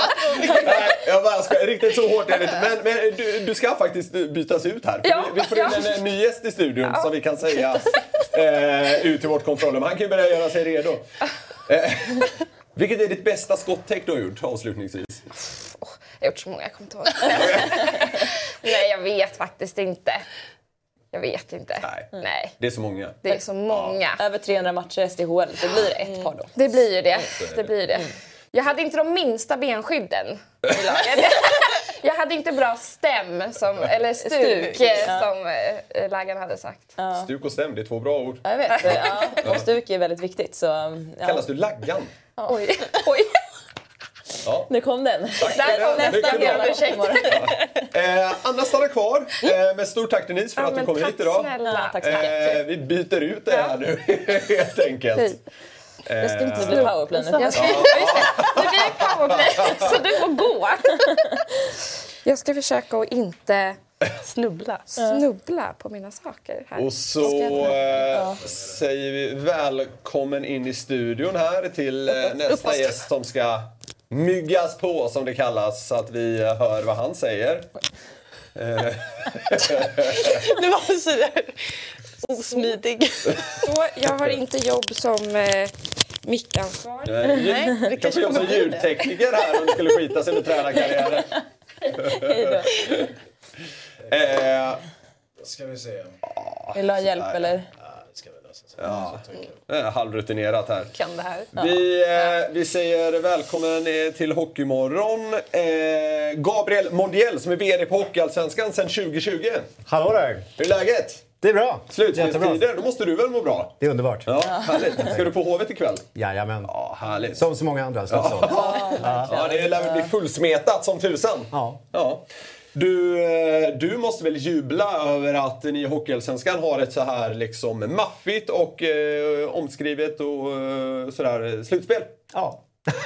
Nej, jag bara ska, riktigt så hårt är det inte. Men, men du, du ska faktiskt bytas ut här. Ja, vi, vi får in ja. en, en ny gäst i studion som vi kan säga eh, ut till vårt kontrollrum. Han kan ju börja göra sig redo. Eh, vilket är ditt bästa skottäck du har gjort avslutningsvis? Jag har gjort så många, jag kommer inte ihåg. Nej, jag vet faktiskt inte. Jag vet inte. Nej. Nej. Det är så många. Det är så många. Över 300 matcher i SDHL. Det blir ett par då. Det blir ju det. Det. Det blir det. Jag hade inte de minsta benskydden i laget. Jag hade inte bra stäm, som, eller stuk, Stuk, eh, ja. som eh, hade sagt. Stuk och stäm, det är två bra ord. Ja, jag vet. Ja. Och stuk är väldigt viktigt. Så, ja. Kallas du laggan? Oj. Oj. Ja. Nu kom den. Där kom Mycket nästa bra. hela. Eh, Anna stannar kvar. Eh, men stort tack Denise för Ja, att du kom tack hit idag. snälla. Ja, tack så mycket. Eh, vi byter ut det här nu helt enkelt. Hej. Det ska inte bli powerplay nu. Jag ska, ja, just det. Det blir powerplay, så du får gå. Jag ska försöka att inte Snubbla. snubbla på mina saker här. Och så eh, säger vi välkommen in i studion här till eh, nästa gäst som ska myggas på som det kallas så att vi eh, hör vad han säger. Nu var det sådär osmidig. Så, jag har inte jobb som mickansvarig. Nej, det kanske jag som ljudtekniker här om det skulle skita sig med tränarkarriären. Eh, Ska vi se. Vill du ha hjälp eller? Ja, halvrutinerat här. Kan det här. Vi, eh, vi säger välkommen eh, till Hockeymorgon. Eh, Gabriel Mondiel som är VD på Hockeyallsvenskan sedan 2020. Hallå där! Hur är läget? Det är bra. Slutspelstider, då måste du väl må bra? Det är underbart. Ja, härligt. Ska du på Hovet ikväll? Jajamän. Ja, härligt. Som så många andra. Ja. Ja, det lär väl bli fullsmetat som tusan. Ja. Ja. Du, eh, du måste väl jubla över att ni i Hockeyallsvenskan har ett så här liksom maffigt och eh, omskrivet och eh, sådär slutspel? ja.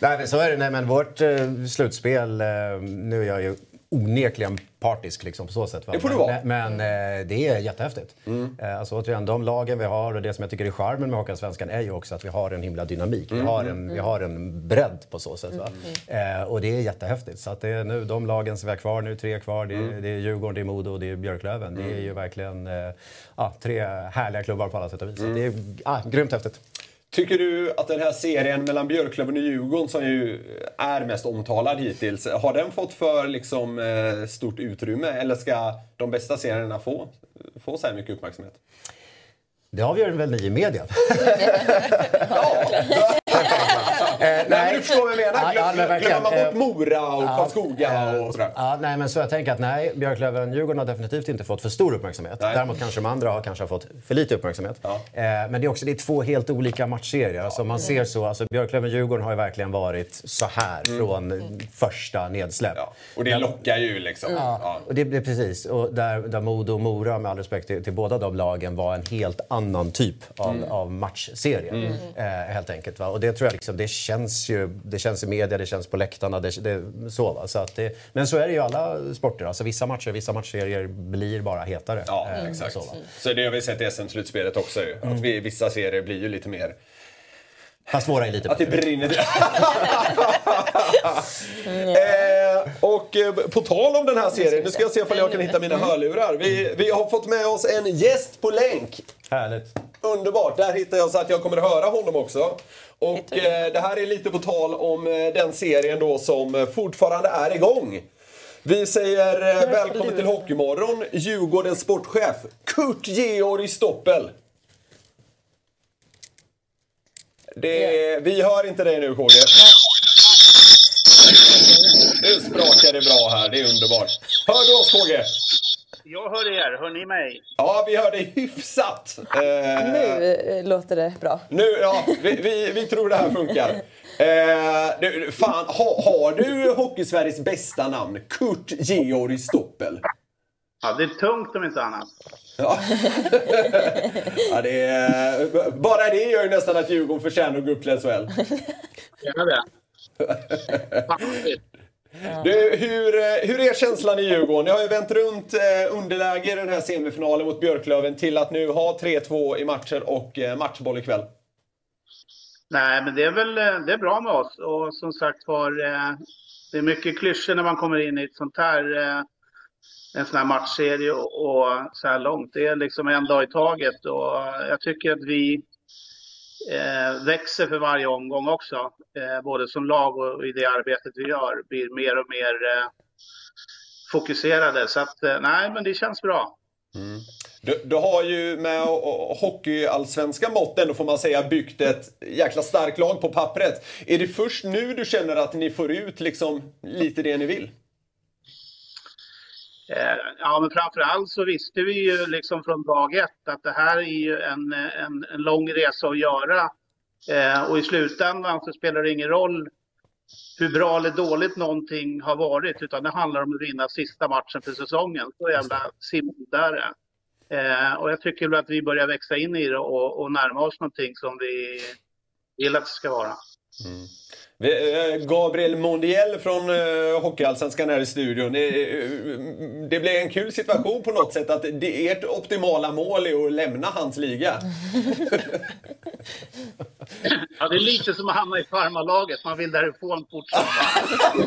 Nej, men så är det. Nej, men vårt eh, slutspel, eh, nu är jag ju onekligen partisk liksom, på så sätt. Va? Det får du vara. Men, men eh, det är jättehäftigt. Eh, alltså, återigen, de lagen vi har och det som jag tycker är charmen med Hockeyallsvenskan är ju också att vi har en himla dynamik. Vi, har en, vi har en bredd på så sätt. Va? Eh, och det är jättehäftigt. Så att det är nu de lagen som vi har kvar nu, tre kvar, det är, det är Djurgården, det är Modo och det är Björklöven. Det är ju verkligen ja, tre härliga klubbar på alla sätt och vis. Det är ah, grymt häftigt. Tycker du att den här serien mellan Björklöven och Djurgården som ju är mest omtalad hittills, har den fått för liksom, eh, stort utrymme eller ska de bästa serierna få, få så här mycket uppmärksamhet? Det avgör väl ni i media? Nej, men du förstår vad jag menar. Ja, ja, glömmer man bort Eh, Mora och Karlskoga och sådär? Ja, nej, men så jag tänker att nej, Björklöven Djurgården har definitivt inte fått för stor uppmärksamhet. Nej. Däremot kanske de andra har kanske fått för lite uppmärksamhet. Ja. Eh, men det är också det är två helt olika matchserier. Alltså, om man ser så, alltså, Björklöven Djurgården har ju verkligen varit så här från första nedsläpp. Mm. Ja, och det lockar ju liksom. Ja. Ja, och det, det är precis. Och där, där Modo och Mora, med all respekt till, till båda de lagen, var en helt annan typ av, Mm. av matchserie. Eh, helt enkelt. Va? Och det tror jag liksom, det känns ju det känns i media, det känns på läktarna. Det, det, så, va? Så att det, men så är det ju i alla sporter. Alltså, vissa matcher, vissa matchserier blir bara hetare. Ja, Eh, exakt. Så, va? Så det har vi sett i SM-slutspelet också ju. Att vi, vissa serier blir ju lite mer... Fast våra är lite Att det brinner eh, och eh, på tal om den här serien, nu ska jag se om jag kan hitta mina hörlurar. Vi, vi har fått med oss en gäst på länk. härligt. Underbart! Där hittar jag så att jag kommer att höra honom också. Och eh, det här är lite på tal om eh, den serien då som eh, fortfarande är igång. Vi säger eh, välkommen till Hockeymorgon, Djurgårdens sportchef Kurt Georg Stoppel. Det, vi hör inte dig nu KG. Nu sprakar det bra här, det är underbart. Hör du oss KG? Jag hör er. Hör ni mig? Ja, vi hör dig hyfsat. Eh, Nu eh, låter det bra. Nu, ja, vi, vi, vi tror det här funkar. Eh, du, fan, ha, har du Hockeysveriges bästa namn? Kurt Georg Stoppel. Ja, det är tungt om inte annat. Ja. ja, det är, bara det gör ju nästan att Djurgården förtjänar att gå upp till SHL. Gärna det. Du, hur, eh, hur är känslan i Djurgården? Ni har ju vänt runt eh, underläge i den här semifinalen mot Björklöven till att nu ha 3-2 i matcher och eh, matchboll ikväll. Nej, men det är väl det är bra med oss. Och som sagt var, det är mycket klyschor när man kommer in i ett sånt här, en sån här matchserie och så här långt. Det är liksom en dag i taget och jag tycker att vi eh, växer för varje omgång också. Eh, både som lag och i det arbetet vi gör blir mer och mer eh, fokuserade. Så att, eh, nej, men det känns bra. Mm. Du, du har ju med hockeyallsvenska mått ändå får man säga byggt ett jäkla starkt lag på pappret. Är det först nu du känner att ni får ut liksom lite det ni vill? Eh, ja, men framför allt så visste vi ju liksom från dag ett att det här är ju en, en, en lång resa att göra. Eh, och i slutändan så spelar det ingen roll hur bra eller dåligt någonting har varit, utan det handlar om att vinna sista matchen för säsongen. Så jävla simpelt är det. Eh, och jag tycker väl att vi börjar växa in i det och, och närma oss någonting som vi vill att det ska vara. Mm. Gabriel Mondiel från uh, Hockeyallsvenskan här i studion. Det, eh, det blir en kul situation på något sätt att det, ert optimala mål är att lämna hans liga. Ja, det är lite som att hamna i farmarlaget. Man vill därifrån fort som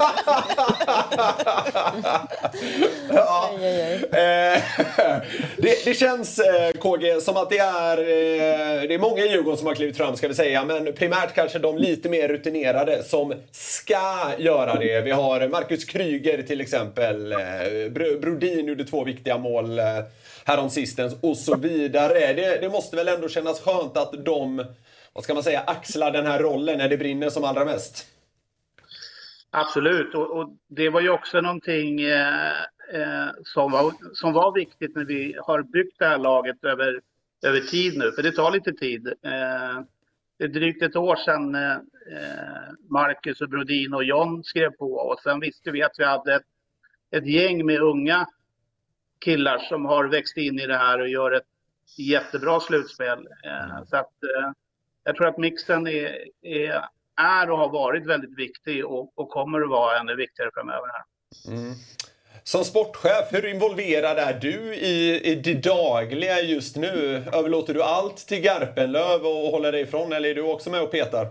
ja. Eh, det, det känns, eh, KG, som att det är, eh, det är många i Djurgården som har klivit fram, ska vi säga. Men primärt kanske de lite mer rutinerade som ska göra det. Vi har Marcus Kryger till exempel. Eh, Brodin gjorde två viktiga mål eh, häromsistens, och så vidare. Det, det måste väl ändå kännas skönt att de, vad ska man säga, axlar den här rollen när det brinner som allra mest. Absolut, och, och det var ju också någonting eh, eh, som, var, som var viktigt när vi har byggt det här laget över, över tid nu, för det tar lite tid. Eh, det är drygt ett år sedan eh, Marcus och Brodin och John skrev på och sen visste vi att vi hade ett, ett gäng med unga killar som har växt in i det här och gör ett jättebra slutspel. Eh, så att, eh, jag tror att mixen är, är, är och har varit väldigt viktig och, och kommer att vara ännu viktigare framöver. här. Som sportchef, hur involverad är du i, i det dagliga just nu? Överlåter du allt till Garpenlöv och håller dig ifrån eller är du också med och petar?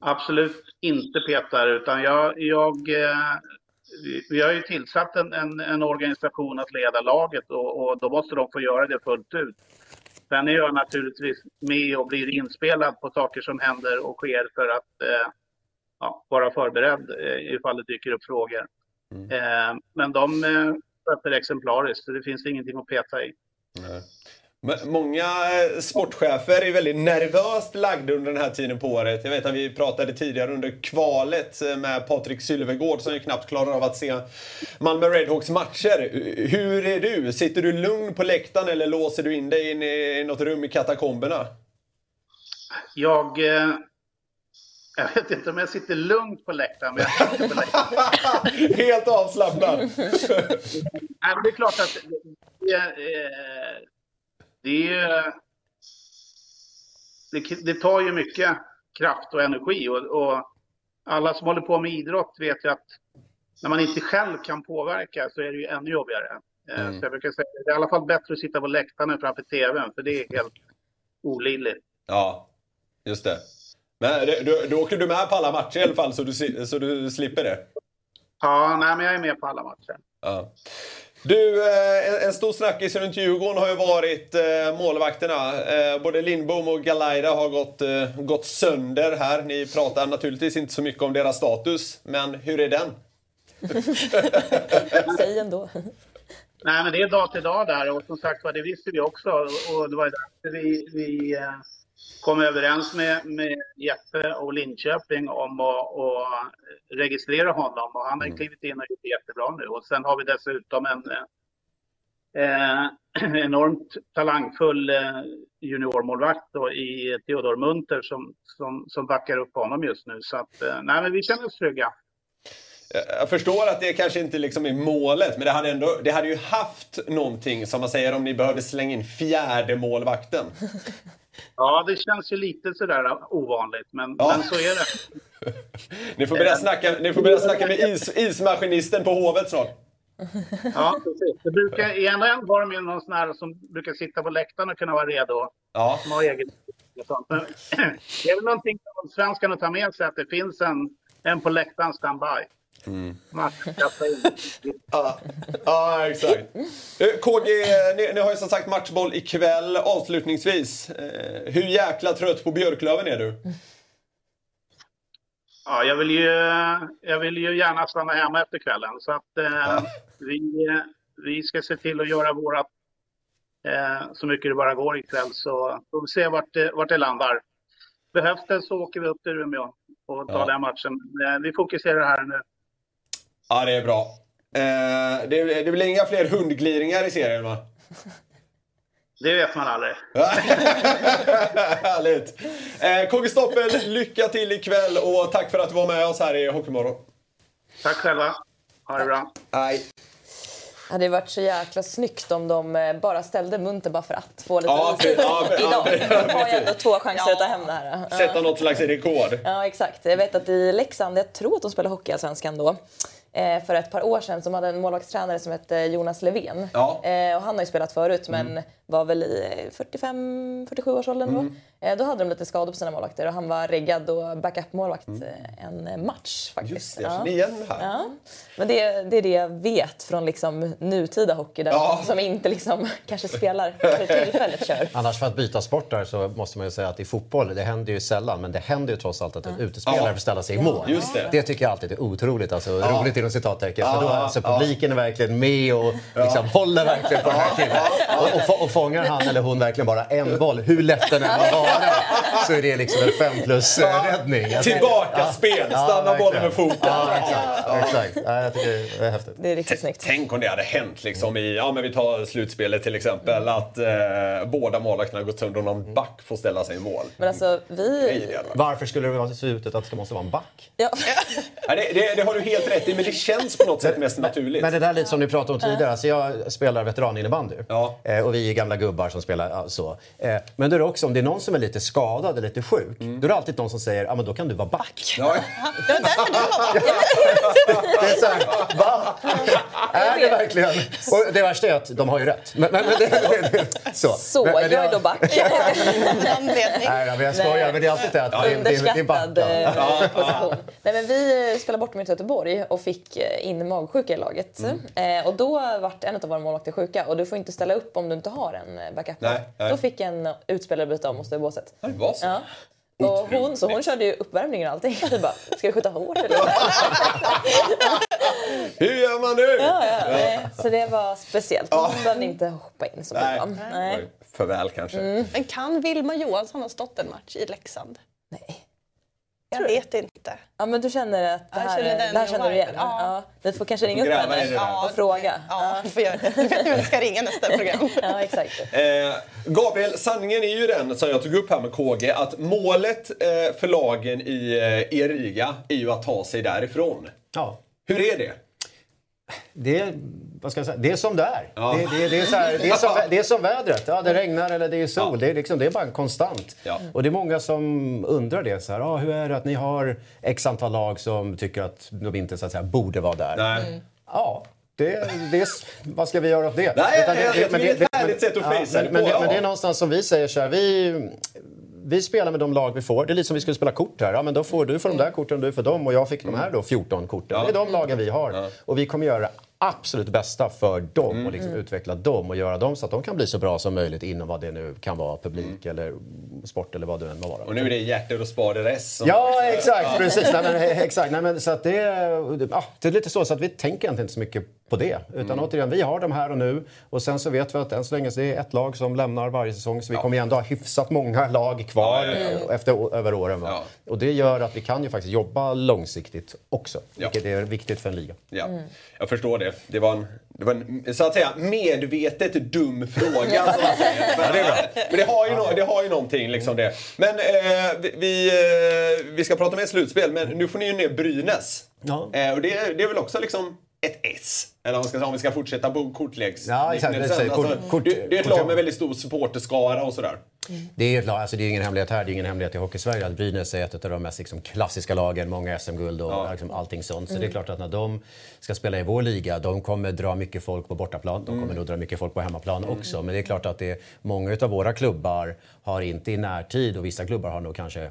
Absolut inte petar, utan jag, jag, vi- vi har ju tillsatt en, en, en organisation att leda laget och, och då måste de få göra det fullt ut. Sen är jag naturligtvis med och blir inspelad på saker som händer och sker för att eh, ja, vara förberedd eh, ifall det dyker upp frågor. Eh, men de eh, sköter exemplariskt, så det finns ingenting att peta i. Men Många eh, sportchefer är väldigt nervöst lagda under den här tiden på året. Jag vet att vi pratade tidigare under kvalet med Patrik Sylvegård som ju knappt klarar av att se Malmö Redhawks matcher. Hur är du? Sitter du lugn på läktaren eller låser du in dig in i något rum i katakomberna? Jag, jag vet inte om jag sitter lugnt på läktaren, men jag sitter på läktaren. Helt avslappnad. Nej, men det är klart att det, eh, det, är- det, det tar ju mycket kraft och energi och, och alla som håller på med idrott vet ju att när man inte själv kan påverka så är det ju ännu jobbigare. Eh, Så jag brukar säga att det är i alla fall bättre att sitta på läktaren än framför TVn för det är helt olidligt. Ja, just det. Men det- då, då åker du med på alla matcher i alla fall så du, så du slipper det? Ja, nej, men jag är med på alla matcher. Ja. Du, eh, en- stor snackis runt Djurgården har ju varit eh, målvakterna. Eh, Både Lindbom och Galaida har gått, gått sönder här. Ni pratar naturligtvis inte så mycket om deras status, men hur är den? Säg ändå. Nej, men det är dag till dag där och som sagt var, det visste vi också. Och det var därför vi, vi kom överens med, med Jeppe och Linköping om att, att registrera honom. Och han har klivit in och gjort det jättebra nu. Och sen har vi dessutom en eh, enormt talangfull eh, juniormålvakt då, i Theodor Munter som, som, som backar upp honom just nu. Så att, eh, nej, men vi känner oss trygga. Jag förstår att det kanske inte liksom är målet, men det hade, ändå, det hade ju haft någonting, som man säger, om ni behövde slänga in fjärde målvakten. Ja, det känns ju lite sådär ovanligt, men, Ja. men så är det. Ni får börja snacka, ni får börja snacka med is, ismaskinisten på Hovet snart. Ja, precis. Det brukar, I en en var de ju någon sån här som brukar sitta på läktaren och kunna vara redo. Ja. Som har. Men det är väl någonting som svenskarna tar med sig, att det finns en, en på läktaren standby. In. Ja, ja exakt. Eh, KG, ni, ni har ju som sagt matchboll ikväll. Avslutningsvis, eh, hur jäkla trött på Björklöven är du? Ja, jag vill, ju, jag vill ju gärna stanna hemma efter kvällen. Så att eh, vi, vi ska se till att göra vårat eh, så mycket det bara går ikväll. Så får vi se vart det, vart det landar. Behövs det så åker vi upp till Umeå och tar Ja. den matchen. Eh, vi fokuserar här nu. Ja, det är bra. Eh, det, det blir inga fler hundgliringar i serien va? Det vet man aldrig. Härligt! Eh, KG Stoppel, lycka till ikväll och tack för att du var med oss här i Hockeymorgon. Tack själva. Ha det bra. Hej! Det hade varit så jäkla snyggt om de eh, bara ställde munter bara för att få lite Ja, för- ja, ja, Idag. men- De har ju ändå två chanser att ta hem det här. Ja. Sätta något slags rekord. Ja, exakt. Jag vet att i Leksand, jag tror att de spelar hockey i Allsvenskan då, för ett par år sedan som hade en målvaktstränare som hette Jonas Levén. Ja. Eh, och han har ju spelat förut men Mm. Var väl i 45-47 års åldern då. Eh, då hade de lite skador på sina målvakter och han var reggad och backup-målvakt eh, en match faktiskt. Mm. Just det, jag Ja. känner igen det här. Ja. Men det, det är det jag vet från liksom nutida hockey där Ja. som inte liksom kanske spelar för tillfället kör. Annars för att byta sport där så måste man ju säga att i fotboll, det händer ju sällan, men det händer ju trots allt att en utespelare Ja. får ställa sig i mål. Just det. tycker jag alltid är otroligt, alltså roligt inom citattecken. För då Ja, alltså, ja. publiken är verkligen med och liksom håller verkligen på den här killen. Och, och, och fångar han eller hon verkligen bara en boll, hur lätt den än må vara, så är det liksom en fem plus eh. Alltså, Tillbaka spel, stanna verkligen. bollen med foten. Ja, exakt. exakt. Ja, jag tycker det är häftigt. Det är riktigt snyggt. Tänk om det hade hänt liksom i, ja men vi tar slutspelet till exempel, att eh, båda målvakterna gått sönder och någon back får ställa sig i mål. Men alltså vi... Varför skulle det vara se ut att det måste vara en back? Ja. Ja, det, det, det har du helt rätt i, men det känns på något sätt mest naturligt. Men det där är lite som ni pratade om tidigare. Alltså jag spelar veteraninnebandy. Ja. Eh, och vi är gamla gubbar som spelar ja, så. Eh, men då är det också, om det är någon som är lite skadad eller lite sjuk, då är det alltid någon som säger ja men då kan du vara back. Ja, Det var därför du var back. Det är så här, va? Är det verkligen? Och det värsta är att de har ju rätt. Men, men, men det, det, det, så. Så, men, men jag är då back. Nej, men jag skojar. Men det är alltid det att det, är- det, är- det är Underskattad eh, position. Nej, men vi eh, spelade bort mot Göteborg och fick in magsjuka i laget. Mm. Och då vart en av våra målvakter sjuka och du får inte ställa upp om du inte har en eh, backup. Nej, nej. Då fick en utspelare byta om och stå i båset. det var så. Ja. Och hon, så hon körde ju uppvärmningen och allting. Vi bara, ska vi skjuta hårt eller? Hur gör man nu? ja, ja. Så det var speciellt. Hon behövde inte hoppa in så Nej. Nej. För väl kanske. Men kan Vilma Johansson ha stått en match i Leksand? Nej. Jag vet inte. Ja, men du känner att det här, känner det här känner du igen? Ja. Ja. Vi får kanske ringa upp henne och fråga. Ja, vi får göra det. Vi ska ringa nästa program. Ja, exakt. Eh, Gabriel, sanningen är ju den som jag tog upp här med KG att målet eh, för lagen i eh, i Riga är ju att ta sig därifrån. Ja. Hur är det? Det är, vad ska jag säga, det är som det är. Ja. Det, det, det, är så här, det, är som, det är som vädret. Ja, det regnar eller det är sol. Det, är liksom, det är bara konstant. Ja. Och det är många som undrar det. Så här, ah, hur är det att ni har x antal lag som tycker att de inte så att säga, borde vara där? Nej. Ja. Det, det, är- vad ska vi göra åt det? Nej, Utan jag det är ett härligt sätt att ja, fejsa det men, men, på, det, men det ja. är någonstans som vi säger så här. Vi, vi spelar med de lag vi får. Det är lite som vi skulle spela kort här. Ja, men då får du för de där korten, du för dem och jag fick de här då 14 korten. Det är de lagen vi har. Och vi kommer göra absolut bästa för dem Mm. och liksom utveckla dem och göra dem så att de kan bli så bra som möjligt inom vad det nu kan vara, publik eller sport eller vad det än må vara. Och nu är det hjärter och spader S. som- Ja, exakt. Precis. Nej, men, exakt. Nej, men, så att det, ja, det är lite så, så att vi tänker egentligen inte så mycket på det. Utan Mm. återigen, vi har dem här och nu. Och sen så vet vi att än så länge så det är ett lag som lämnar varje säsong. Så vi kommer ju ändå ha hyfsat många lag kvar Ja, ja, ja. Efter, över åren. Va? Ja. Och det gör att vi kan ju faktiskt jobba långsiktigt också. Ja. Vilket är viktigt för en liga. Ja, jag förstår det. Det var en, det var en så att säga medvetet dum fråga. Som man säger. Men, det är bra. Men det har ju, no, det har ju någonting liksom det. Men eh, vi- vi, eh, vi ska prata mer slutspel, men nu får ni ju ner Brynäs. Ja. Eh, och det, det är väl också liksom ett S? Eller om, man ska, säga, om vi ska fortsätta på kortleks... Ja, exakt. liknelsen. Kort- Alltså, kort- det, det är ett lag med väldigt stor supporterskara och sådär. Det är, ett lag, alltså det är ingen hemlighet här, det är ingen hemlighet i Hockeysverige att Brynäs är ett av de mest liksom, klassiska lagen, många SM-guld och Ja. liksom, allting sånt. Så det är klart att när de ska spela i vår liga, de kommer dra mycket folk på bortaplan, de kommer nog dra mycket folk på hemmaplan också. Men det är klart att det många av våra klubbar har inte i närtid, och vissa klubbar har nog kanske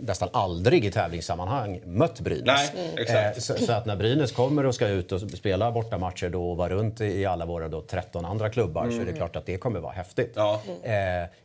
nästan aldrig i tävlingssammanhang mött Brynäs. Nej. Eh, så, så att när Brynäs kommer och ska ut och spela bortamatcher då och vara runt i alla våra då 13 andra klubbar så är det klart att det kommer vara häftigt. Ja. Eh,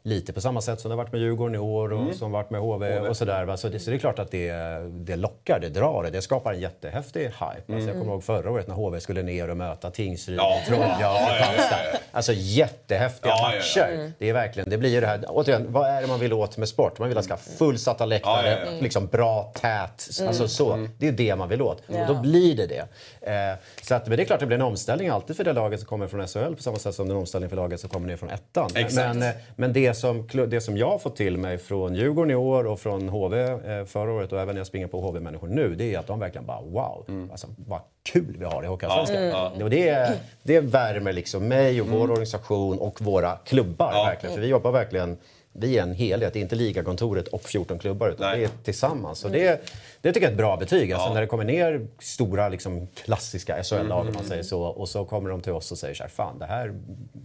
lite på samma sätt som det har varit med Djurgården i år och som varit med HV, och sådär. va. Så det, så det är klart att det, det lockar, det drar, det skapar en jättehäftig hype. Alltså jag kommer ihåg förra året när HV skulle ner och möta Tingsryd, Ja. Troja Ja, och Kristianstad. ja. Alltså jättehäftiga matcher. Det är verkligen, det blir ju det här, återigen, vad är det man vill åt med sport? Man vill att det ska fullsatta platta läktare, Ja, ja, ja. Liksom bra, tät. Alltså så. Det är det man vill åt. Och då Ja. blir det det. Eh, så att, men det är klart det blir en omställning alltid för det laget som kommer från SHL på samma sätt som det är en omställning för laget som kommer ner från ettan. Exakt. Men, eh, men det, som, det som jag har fått till mig från Djurgården i år och från HV eh, förra året och även när jag springer på HV-människor nu, det är att de verkligen bara wow, alltså, vad kul vi har i Hockeyallsvenskan. Och det, det värmer liksom mig och vår organisation och våra klubbar Ja. verkligen. För vi jobbar verkligen vi är en helhet, det är inte ligakontoret och 14 klubbar utan Nej. det är tillsammans. Och det, det tycker jag är ett bra betyg. Alltså när det kommer ner stora liksom, klassiska SHL-lag om man säger så och så kommer de till oss och säger så här, fan det här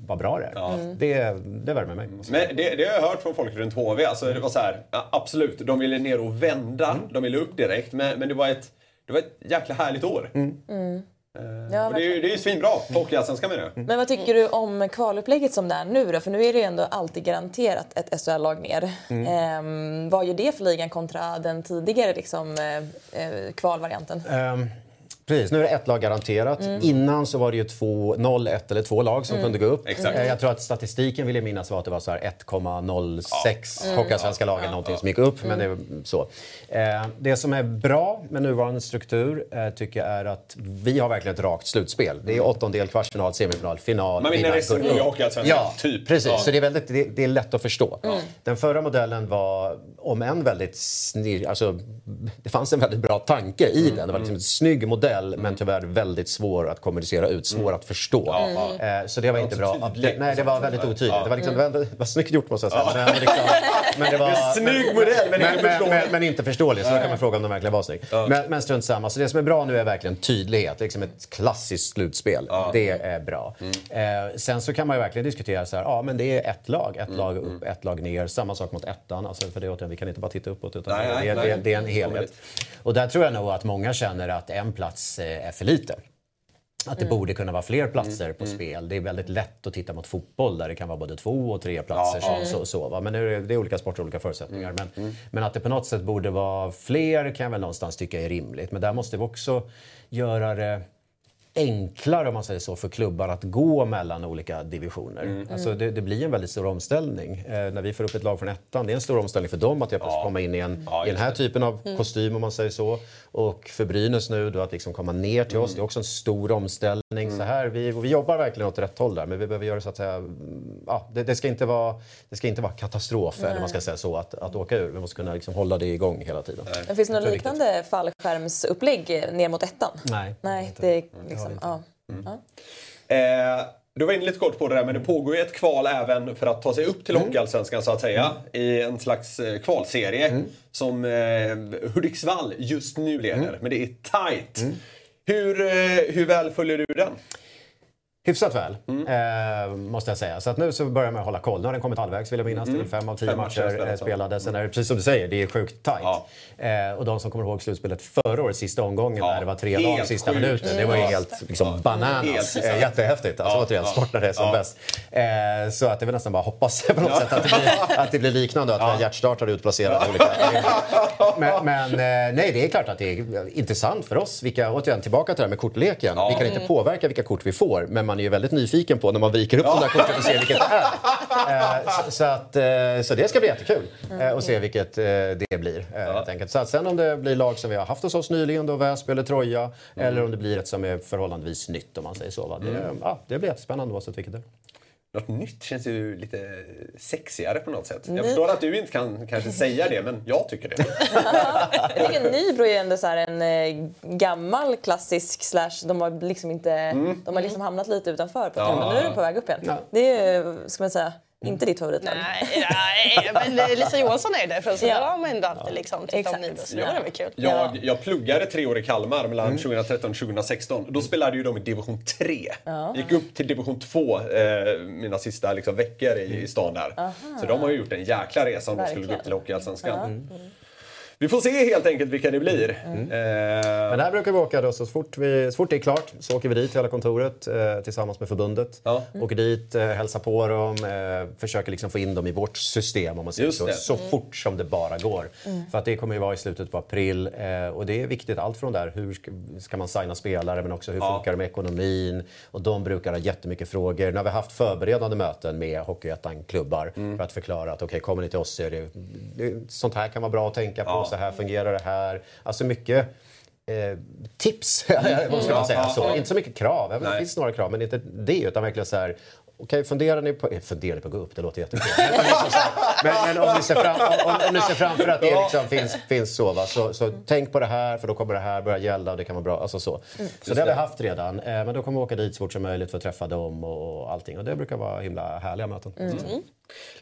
var bra det är. Det, det värmer mig. Men det, det har jag hört från folk runt HV. Alltså, det var så här, ja, absolut, de ville ner och vända. Mm. De ville upp direkt. Men, men det, var ett, det var ett jäkla härligt år. Mm. Ja, Och det, är ju- det är ju svinbra för Hockeyallsvenskan menar jag. Men vad tycker du om kvalupplägget som det är nu då? För nu är det ju ändå alltid garanterat ett SHL-lag ner. Ehm, vad gör det för ligan kontra den tidigare liksom, eh, eh, kvalvarianten? Ehm, Precis, nu är det ett lag garanterat. Mm. Innan så var det ju två, 0, 1 eller två lag som kunde gå upp. Exakt. Eh, Jag tror att statistiken vill jag minnas var att det var så här 1,06 Mm. Hockeyallsvenska lag eller någonting som gick upp. Men det, är så. Eh, det som är bra med nuvarande struktur eh, tycker jag är att vi har verkligen ett rakt slutspel. Det är åttondel, kvartsfinal, semifinal, final, Man vinner. SM i Hockeyallsvenskan, Ja, typ. precis. Ja. Så det är, väldigt, det, det är lätt att förstå. Den förra modellen var, om än väldigt snir, alltså, det fanns en väldigt bra tanke i den. Det var liksom en snygg modell, men tyvärr väldigt svår att kommunicera ut, svår att förstå. Eh, så det var inte bra. tydligt. Nej, det var väldigt otydligt. Det var, liksom, det var, det var snyggt gjort måste jag säga. Men, liksom, men det var, Snygg modell, men inte men, förståelig. men, inte förståelig, så då kan man fråga om den verkligen var snygg. Men, men strunt samma. Så det som är bra nu är verkligen tydlighet. Liksom ett klassiskt slutspel. Det är bra. Mm. Eh, sen så kan man ju verkligen diskutera så här, ja men det är ett lag. Mm, Ett lag upp, ett lag ner. Samma sak mot ettan. Alltså, för det, återigen, vi kan inte bara titta uppåt utan Nej, nej, det, nej. det, det är en helhet. Och där tror jag nog att många känner att en plats är för lite. Att det borde kunna vara fler platser Mm, på spel. Det är väldigt lätt att titta mot fotboll där det kan vara både två och tre platser. Ja, så, så, så, va? Men det är, det är olika sporter och olika förutsättningar. Mm, Men, men att det på något sätt borde vara fler kan jag väl någonstans tycka är rimligt. Men där måste vi också göra det enklare om man säger så för klubbar att gå mellan olika divisioner. Mm. Alltså det, det blir en väldigt stor omställning. Eh, när vi får upp ett lag från ettan, det är en stor omställning för dem att jag plötsligt komma in i, en, Ja, i den här typen av kostym om man säger så. Och för Brynäs nu då att liksom komma ner till oss, det är också en stor omställning. Så här, vi, vi jobbar verkligen åt rätt håll där men vi behöver göra så att säga, mm, ja, det, det, ska inte vara, det ska inte vara katastrof eller man ska säga så att, att åka ur. Vi måste kunna liksom hålla det igång hela tiden. Men finns det något liknande fallskärmsupplägg ner mot ettan? Nej. Nej, det är liksom... Ja. Eh, du var inne lite kort på det där, men det pågår ju ett kval även för att ta sig upp till Mm. Hockeyallsvenskan så att säga. I en slags eh, kvalserie Mm. som eh, Hudiksvall just nu leder. Mm. Men det är tight. Hur, eh, hur väl följer du den? Hyfsat väl, Mm. eh, måste jag säga. Så att nu så börjar man hålla koll. Nu har den kommit halvvägs vill jag minnas. Det är väl fem av tio Mm. Fem matcher eh, spelade. Sen är det precis som du säger, det är sjukt tajt. Ja. Eh, och de som kommer ihåg slutspelet förra året, sista omgången, Ja, när det var tre helt lag sista sjukt. minuten. Det var ju Ja. helt liksom, Helt bananas. bisarrt. Eh, jättehäftigt. Alltså Ja, återigen, ja. sporten är som Ja. bäst. Eh, så att det är väl nästan bara hoppas på något sätt att det, blir, att det blir liknande. Att har hjärtstartare utplacerade. i Olika. Men, men eh, nej, det är klart att det är intressant för oss. Vilka, återigen, tillbaka till det här med kortleken. Ja. Vi kan inte påverka vilka kort vi får, men man är ju väldigt nyfiken på när man viker upp de där korten och ser vilket det är. Eh, så, så, att, eh, så det ska bli jättekul eh, att se vilket eh, det blir. Eh, helt enkelt. Så att sen om det blir lag som vi har haft hos oss nyligen, då Väsby eller Troja, eller om det blir ett som är förhållandevis nytt om man säger så. Va? Det, ja, det blir jättespännande oasett vilket det är. Något nytt känns ju lite sexigare på något sätt. Jag Ny- förstår att du inte kan kanske säga det, men jag tycker det. Jag tycker Nybro är ändå så här en eh, gammal klassisk slash... De har liksom inte... De har liksom hamnat lite utanför på ja. men nu är de på väg upp igen. Ja. Det är, ska man säga, inte ditt favoritlag. Nej, nej, men Lisa Johansson är ju därifrån så Ja. ja. har man ändå alltid liksom tittat om. Nybro. Så det var kul. Jag, jag pluggade tre år i Kalmar mellan 2013 och 2016. Då spelade ju de i division 3. Gick upp till division 2 eh, mina sista liksom, veckor i, i stan där. Så de har ju gjort en jäkla resa om de skulle gå upp till Hockeyallsvenskan. Vi får se helt enkelt vilka det blir. Mm. Eh, Men här brukar vi åka då, så fort, vi, så fort det är klart så åker vi dit till hela kontoret eh, tillsammans med förbundet. Ja. Åker dit, eh, hälsar på dem, eh, försöker liksom få in dem i vårt system om man säger Just så, det. så fort som det bara går. För att det kommer ju vara i slutet på april eh, och det är viktigt allt från där, hur ska, ska man signa spelare men också hur Ja. funkar det med ekonomin? Och de brukar ha jättemycket frågor. Nu har vi haft förberedande möten med Hockeyettan-klubbar Mm. för att förklara att okej, kommer ni till oss så är det, det, sånt här kan vara bra att tänka på, Ja. Så här fungerar det här. Alltså mycket eh, tips, vad ska man säga. Ja, Så. Inte så mycket krav, även det finns några krav, men inte det. Utan verkligen så här, okej, funderar ni på... eh, Funderar på att gå upp? Det låter jättefel. Men, liksom men, men om, ni ser fram, om, om ni ser framför att det liksom finns, finns så, va? Så, så tänk på det här, för då kommer det här börja gälla och det kan vara bra. Alltså så så det har vi haft redan. Eh, men då kommer vi åka dit så fort som möjligt för att träffa dem och, och allting. Och det brukar vara himla härliga möten.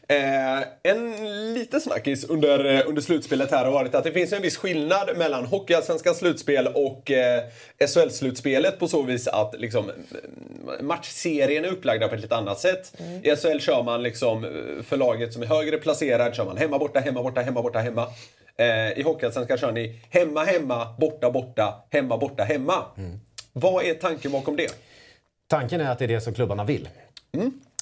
Eh, en liten snackis under, eh, under slutspelet här har varit att det finns en viss skillnad mellan Hockeyallsvenskans slutspel och eh, SHL-slutspelet på så vis att liksom, eh, matchserien är upplagda på ett lite annat sätt. I SHL kör man liksom, eh, för laget som är högre placerad kör man hemma, borta, hemma, borta, hemma, borta, hemma. Eh, I Hockeyallsvenskan kör ni hemma, hemma, borta, borta, hemma, borta, hemma. Vad är tanken bakom det? Tanken är att det är det som klubbarna vill.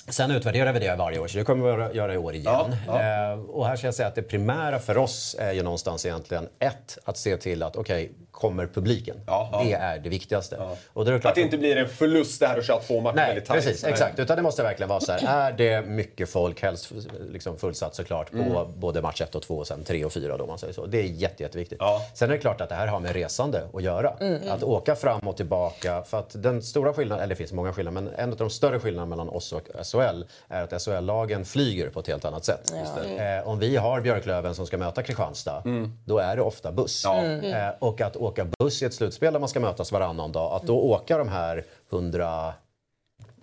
Sen utvärderar vi det varje år, så det kommer vi att göra i år igen. Eh, och här ska jag säga att det primära för oss är ju någonstans egentligen ett, att se till att okej, kommer publiken? Ja, ja. Det är det viktigaste. Och då är det klart Att det inte blir en förlust det här att köra två matcher Nej, väldigt tajt. precis. Nej. Exakt. Utan det måste verkligen vara så här. Är det mycket folk, helst liksom fullsatt såklart, på Mm. både match 1 och 2 och sen 3 och 4 då, man säger så. Det är jätte, jätteviktigt. Ja. Sen är det klart att det här har med resande att göra. Att åka fram och tillbaka. För att den stora skillnaden, eller det finns många skillnader, men en av de större skillnaderna mellan oss och SHL är att SHL-lagen flyger på ett helt annat sätt. Eh, om vi har Björklöven som ska möta Kristianstad, då är det ofta buss. Ja. Eh, och att åka buss i ett slutspel där man ska mötas varannan dag, att då åka de här 100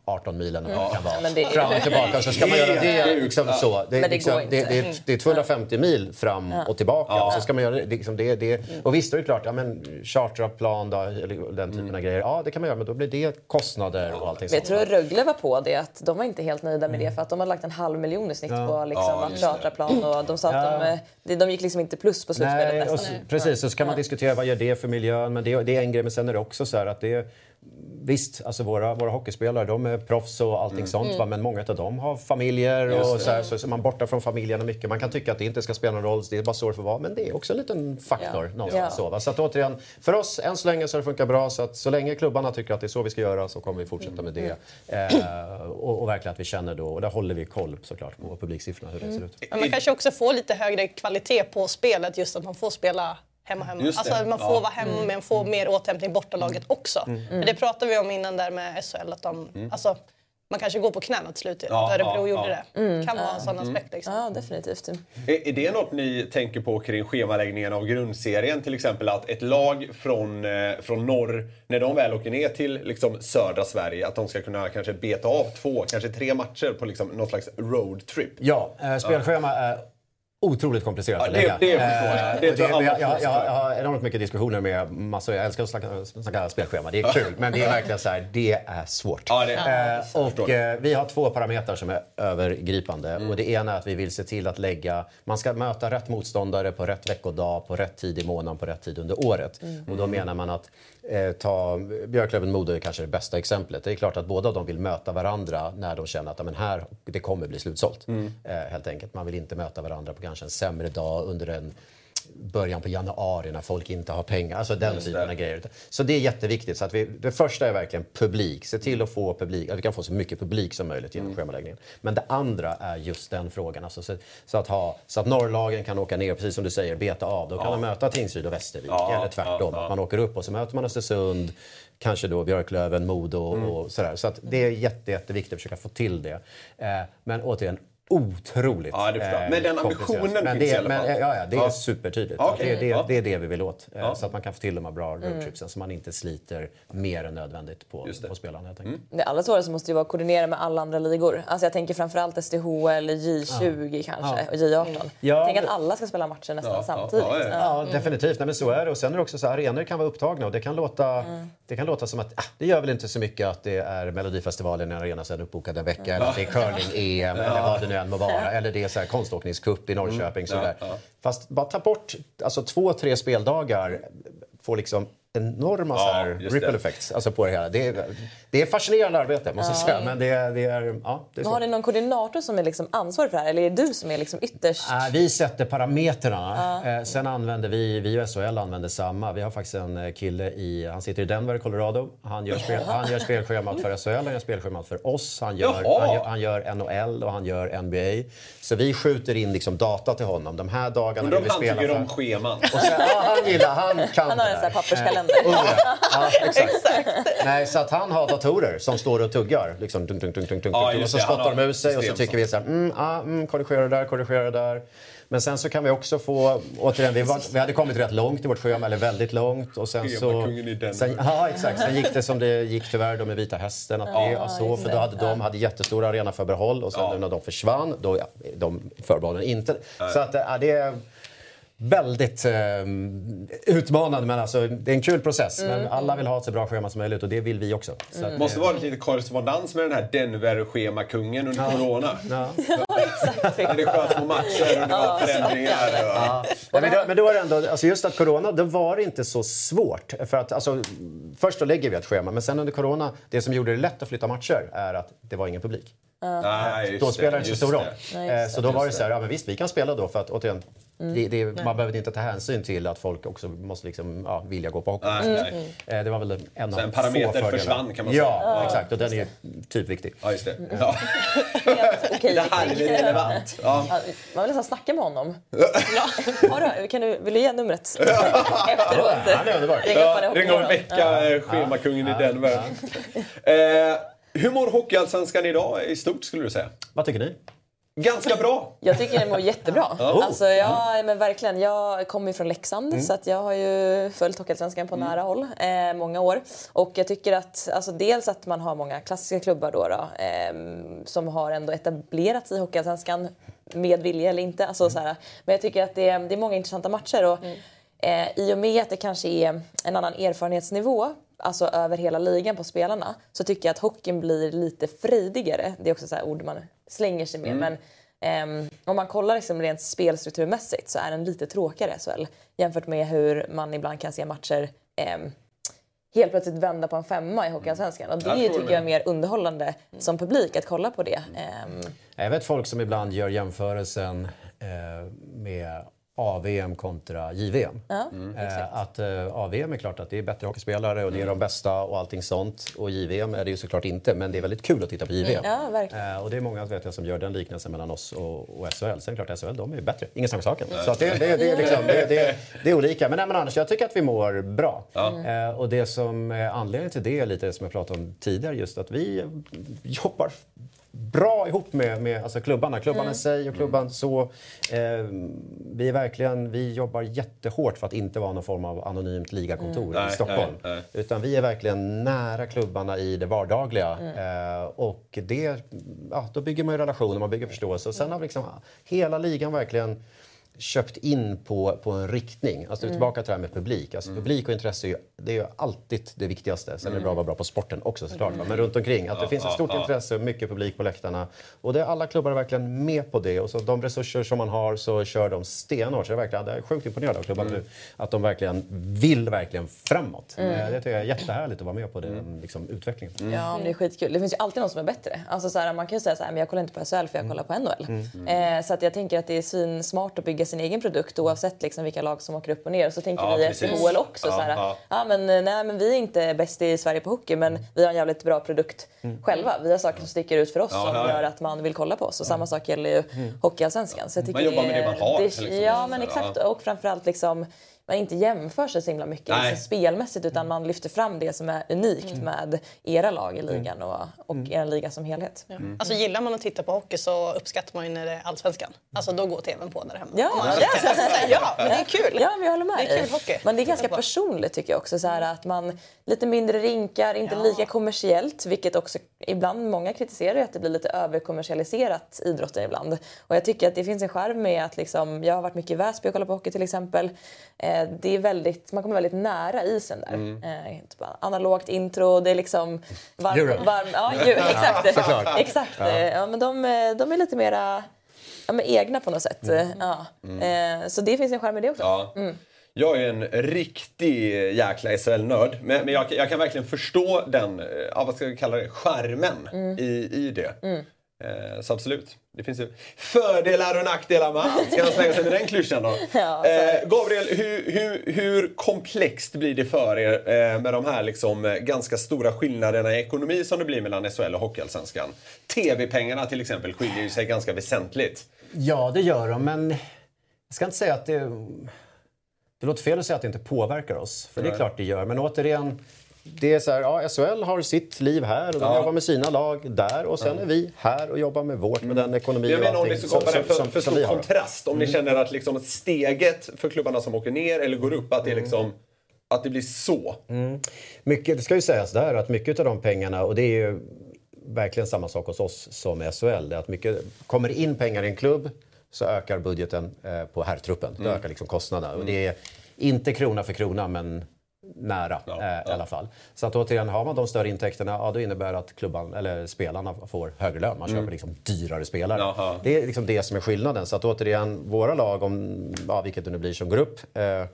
18 milen eller vad det kan vara. Men det är- Fram och tillbaka. Så ska man göra det liksom så. Det, är det liksom, går det, inte. det, är, det är 250 mil fram och tillbaka. Och så ska man göra det, liksom det, det. Och visst, då är det klart, ja, men chartra plan då, eller den typen av grejer. Ja, det kan man göra, men då blir det kostnader och allting Men jag sånt. tror Rögle var på det, att de var inte helt nöjda med det för att de hade lagt en halv miljon i snitt på liksom, Ja, att chartra plan och de sa att Ja. de, de, gick liksom inte plus på slutspelet Nej, och precis. Så ska man diskutera vad gör det för miljön. Men det, det är en grej. Men sen är det också så här att det Visst, alltså våra, våra hockeyspelare de är proffs och allting Mm. sånt. Va? Men många av dem har familjer och så, här, så, så är man borta från familjen mycket. Man kan tycka att det inte ska spela någon roll, det är bara så det får vara. Men det är också en liten faktor Ja. någonstans. Ja. Så, va? så att återigen, för oss än så länge så har det funkat bra. Så att så länge klubbarna tycker att det är så vi ska göra så kommer vi fortsätta med det. Eh, och, och verkligen att vi känner då, och där håller vi koll såklart på publiksiffrorna, hur det ser ut. Men man kanske också får lite högre kvalitet på spelet just att man får spela hemma hemma. Alltså man får Ja. vara hemma men får mer återhämtning bortalaget också. Men det pratade vi om innan där med SHL att de, alltså, man kanske går på knäna till slut. Ja, Örebro ja, gjorde ja. det. kan vara en sån aspekt. Liksom. Ja, definitivt. Är, är det något ni tänker på kring schemaläggningen av grundserien? Till exempel att ett lag från, eh, från norr, när de väl åker ner till liksom, södra Sverige, att de ska kunna kanske beta av två, kanske tre matcher på liksom, någon slags roadtrip? Ja, eh, spelschema är otroligt komplicerat Ja, att det- lägga. det förstår jag. Eh, jag jag, jag, har enormt mycket diskussioner med massor. Jag älskar att snacka, snacka spelschema. Det är kul. Men det är verkligen så här, det är svårt. Ja, det- Eh, jag och eh, vi har två parametrar som är övergripande. Mm. Och det ena är att vi vill se till att lägga... Man ska möta rätt motståndare på rätt veckodag, på rätt tid i månaden, på rätt tid under året. Och då menar man att eh, ta Björklöven-Modo är kanske det bästa exemplet. Det är klart att båda de vill möta varandra när de känner att men här, det kommer bli slutsålt. Eh, helt enkelt. Man vill inte möta varandra på kanske en sämre dag under en början på januari när folk inte har pengar. Alltså den typen av grejer. Så det är jätteviktigt. Så att vi, det första är verkligen publik. Se till att få publik, att vi kan få så mycket publik som möjligt genom schemaläggningen. Men det andra är just den frågan. Alltså så, så, att ha, så att norrlagen kan åka ner, precis som du säger, beta av. Då kan de möta Tingsryd och Västervik. Ja, eller tvärtom. ja, ja. Man åker upp och så möter man Östersund, kanske då Björklöven, Modo och sådär. Så att det är jätte, jätteviktigt att försöka få till det. Eh, men återigen, otroligt Ja, det jag. eh, Men den ambitionen men finns det, i alla fall. Men, ja, ja, det är Ja. supertydligt. Ja, okej. Det, det, Ja. det är det vi vill åt. eh, Ja. Så att man kan få till de här bra roadtripsen så man inte sliter mer än nödvändigt på, på spelarna. Helt enkelt. Det allra svåraste måste ju vara att koordinera med alla andra ligor. Alltså jag tänker framförallt SDHL, J20 kanske och J18. Ja, Tänk att alla ska spela matcher nästan Ja, ja, samtidigt. ja, ja. Ja, definitivt. Nej, men så är det. Och sen är det också så här, arenor kan vara upptagna och det kan låta, det det kan låta som att ah, det gör väl inte så mycket att det är Melodifestivalen en arena sen uppbokad en vecka eller att det är curling-EM eller vad det nu än må vara. Eller det är så här konståkningscup i Norrköping. Sådär. Fast bara ta bort alltså, två, tre speldagar får liksom enorma så här, just ripple det. effects alltså, på det hela. Det är, det är fascinerande arbete måste jag säga. Men det, är- det är, ja, det är så. Har ni någon koordinator som är liksom ansvarig för det här eller är det du som är liksom ytterst? Äh, vi sätter parametrarna. Eh, sen använder vi, vi och SHL använder samma. Vi har faktiskt en eh, kille i, han sitter i Denver, Colorado. Han gör, spel, han gör spelschemat för SHL, han gör spelschemat för oss. Han gör, han gör, han gör NHL och han gör NBA. Så vi skjuter in liksom data till honom. De här dagarna vill vi han spela tycker för. om scheman. Och sen, ja, han gillar, han kan Han har det en sån här där. papperskalender. Eh, undrar. Ja, exakt. Nej, så att han har datorer som står och tuggar. Liksom, dunk, dunk, dunk, dunk, dunk, Ja, och så spottar de ut sig och så tycker vi så här, mm, ah, mm, korrigera där, korrigera där. Men sen så kan vi också få, återigen, vi, var, vi hade kommit rätt långt i vårt schema, eller väldigt långt. Och sen så, sen, ja, exakt. Sen gick det som det gick tyvärr då med Vita Hästen. Att det, ja, så, för då hade de hade jättestora arenaförbehåll och sen Ja. när de försvann, då ja, de förbehållen inte. Så att, ja, det är väldigt eh, utmanande, men alltså, det är en kul process. Men alla vill ha ett så bra schema som möjligt och det vill vi också. Så att, måste vara lite korrespondens med den här Denver-schemakungen under corona. ja. När det sköts på matcher och det var förändringar. Och... Nej, men, då, men då är det ändå, alltså just att corona, då var det inte så svårt. För att, alltså, först då lägger vi ett schema, men sen under corona, det som gjorde det lätt att flytta matcher är att det var ingen publik. Nej, just Då spelar det inte så stor roll. Nej, Eh, så då var det så här, ja men visst vi kan spela då för att återigen, Mm. det, det, man behöver inte ta hänsyn till att folk också måste liksom, ja, vilja gå på hockey. Nej, nej. Eh, Det var väl en Så av en parameter fördelar. försvann, kan man ja, säga. Ja. exakt. Och den är ju typ viktig. Ja, just det. Ja. Okej, Det här är relevant. Ja. Ja, Man vill nästan snacka med honom. Har du, kan du, vill du ge numret efteråt? Han är underbar. Ring upp Ja, ring en Hockeymorgon. vecka, eh, schemakungen i Denver. Eh, hur mår Hockeyallsvenskan idag i stort skulle du säga? Vad tycker ni? Ganska bra. Jag tycker den mår jättebra. Oh. Alltså jag, men verkligen, jag kommer ju från Leksand Mm. så att jag har ju följt Hockeyallsvenskan på nära håll eh, många år. Och jag tycker att alltså dels att man har många klassiska klubbar då, då eh, som har ändå etablerats i Hockeyallsvenskan med vilja eller inte. Alltså, så här, men jag tycker att det, är- det är många intressanta matcher. Och, eh, I och med att det kanske är en annan erfarenhetsnivå alltså över hela ligan på spelarna så tycker jag att hockeyn blir lite frejdigare. Det är också så här ord man slänger sig med. Men ehm, om man kollar liksom rent spelstrukturmässigt så är den lite tråkigare SHL jämfört med hur man ibland kan se matcher ehm, helt plötsligt vända på en femma i Hockeyallsvenskan. Och det Jag tycker det. jag är mer underhållande som publik att kolla på det. Ehm, Jag vet folk som ibland gör jämförelsen eh, med AVM kontra JVM. eh, att eh, AVM är klart att det är bättre hockeyspelare och det är de bästa och allting sånt. Och JVM är det ju såklart inte, men det är väldigt kul att titta på JVM. Ja, verkligen. Eh, och det är många vet jag, som gör den liknelsen mellan oss och, och SHL. Sen klart SHL, de är ju bättre. Ingen snack om saken. Så det, det, det, är liksom, det, är olika. Men, nej, men annars, jag tycker att vi mår bra. Eh, och det som är anledningen till det är lite som jag pratade om tidigare, just att vi jobbar bra ihop med, med alltså klubbarna. Klubbarna i sig och klubban så. Eh, vi, är verkligen, vi jobbar jättehårt för att inte vara någon form av anonymt ligakontor Nej, i Stockholm. nej, nej. Utan vi är verkligen nära klubbarna i det vardagliga. Mm. Eh, och det, ja, då bygger man ju relationer, man bygger förståelse. Och sen har liksom hela ligan verkligen köpt in på, på en riktning. Alltså Mm. tillbaka till det här med publik. Alltså Publik och intresse är ju, det är ju alltid det viktigaste. Sen är det bra att vara bra på sporten också såklart. va. Men runt omkring. Att det finns ett stort intresse, mycket publik på läktarna. Och det är alla klubbar är verkligen med på det. Och så de resurser som man har så kör de stenhårt. Så jag är, verkligen, jag är sjukt imponerad av klubbarna nu. Att de verkligen vill verkligen framåt. Eh, Det tycker jag är jättehärligt att vara med på den liksom, utvecklingen. Ja, det är skitkul. Det finns ju alltid någon som är bättre. Alltså, så här, man kan ju säga så här, men jag kollar inte på SHL för jag kollar på NHL. Eh, så att jag tänker att det är svin smart att bygga sin egen produkt oavsett liksom, vilka lag som åker upp och ner. Så tänker Ja, vi precis. SHL också. Ja, så här, ja. ja. men, nej, men vi är inte bäst i Sverige på hockey men vi har en jävligt bra produkt själva. Vi har saker som sticker ut för oss som gör att man vill kolla på oss. Och samma sak gäller ju Hockeyallsvenskan. Så jag tycker Man jobbar med det man har, Det, liksom. ja, men exakt. Och framförallt liksom man inte jämför sig så himla mycket liksom, spelmässigt utan man lyfter fram det som är unikt med era lag i ligan och, och er liga som helhet. Alltså gillar man att titta på hockey så uppskattar man ju när det är allsvenskan. Alltså då går tvn på där hemma. Ja, Om man ja. ja, men det är kul. Ja, men jag håller med Det är kul hockey. Men det är ganska personligt tycker jag också. Så här, att man lite mindre rinkar, inte lika kommersiellt, vilket också ibland, många kritiserar ju att det blir lite överkommersialiserat idrotten ibland. Och jag tycker att det finns en charm med att liksom, jag har varit mycket i Väsby och kollat på hockey till exempel. Eh, det är väldigt, man kommer väldigt nära isen där. Mm. Eh, typ analogt intro, det är liksom varm, Euro. varm, ja, ju, exakt. exakt. Ja. Ja, men de, eh, de är lite mera ja, men egna på något sätt. Mm. Ja. Eh, så det finns en charm i det också. Ja. Jag är en riktig jäkla SHL-nörd. Men, men jag, jag kan verkligen förstå den, eh, ja, vad ska vi kalla det, charmen i, i det. Eh, så absolut. Det finns ju fördelar och nackdelar med allt. Ska han slänga sig med den klyschan då? Ja, eh, Gabriel, hur, hur, hur komplext blir det för er eh, med de här liksom, eh, ganska stora skillnaderna i ekonomi som det blir mellan SHL och Hockeyallsvenskan? TV-pengarna till exempel skiljer ju sig ganska väsentligt. Ja, det gör de, men jag ska inte säga att det... Det låter fel att säga att det inte påverkar oss, för det är klart det gör. Men återigen, det är så här, ja, SHL har sitt liv här och de Ja. jobbar med sina lag där och sen är vi här och jobbar med vårt, med den ekonomi Mm. Jag och menar om det allting ska skapa en för, för vi stor. Mm. kontrast. Om ni känner att liksom steget för klubbarna som åker ner eller går upp, att det, är Mm. liksom, att det blir så. Mycket, det ska ju sägas där att mycket av de pengarna, och det är ju verkligen samma sak hos oss som SHL, det är att mycket kommer in pengar i en klubb så ökar budgeten eh, på herrtruppen. Det ökar liksom kostnaderna. Och det är inte krona för krona men nära eh, i alla fall. Så att återigen, har man de större intäkterna, ja, då innebär det att klubban, eller spelarna får högre lön. Man köper liksom dyrare spelare. Jaha. Det är liksom det som är skillnaden. Så att återigen, våra lag, om, ja, vilket det nu blir som grupp, eh,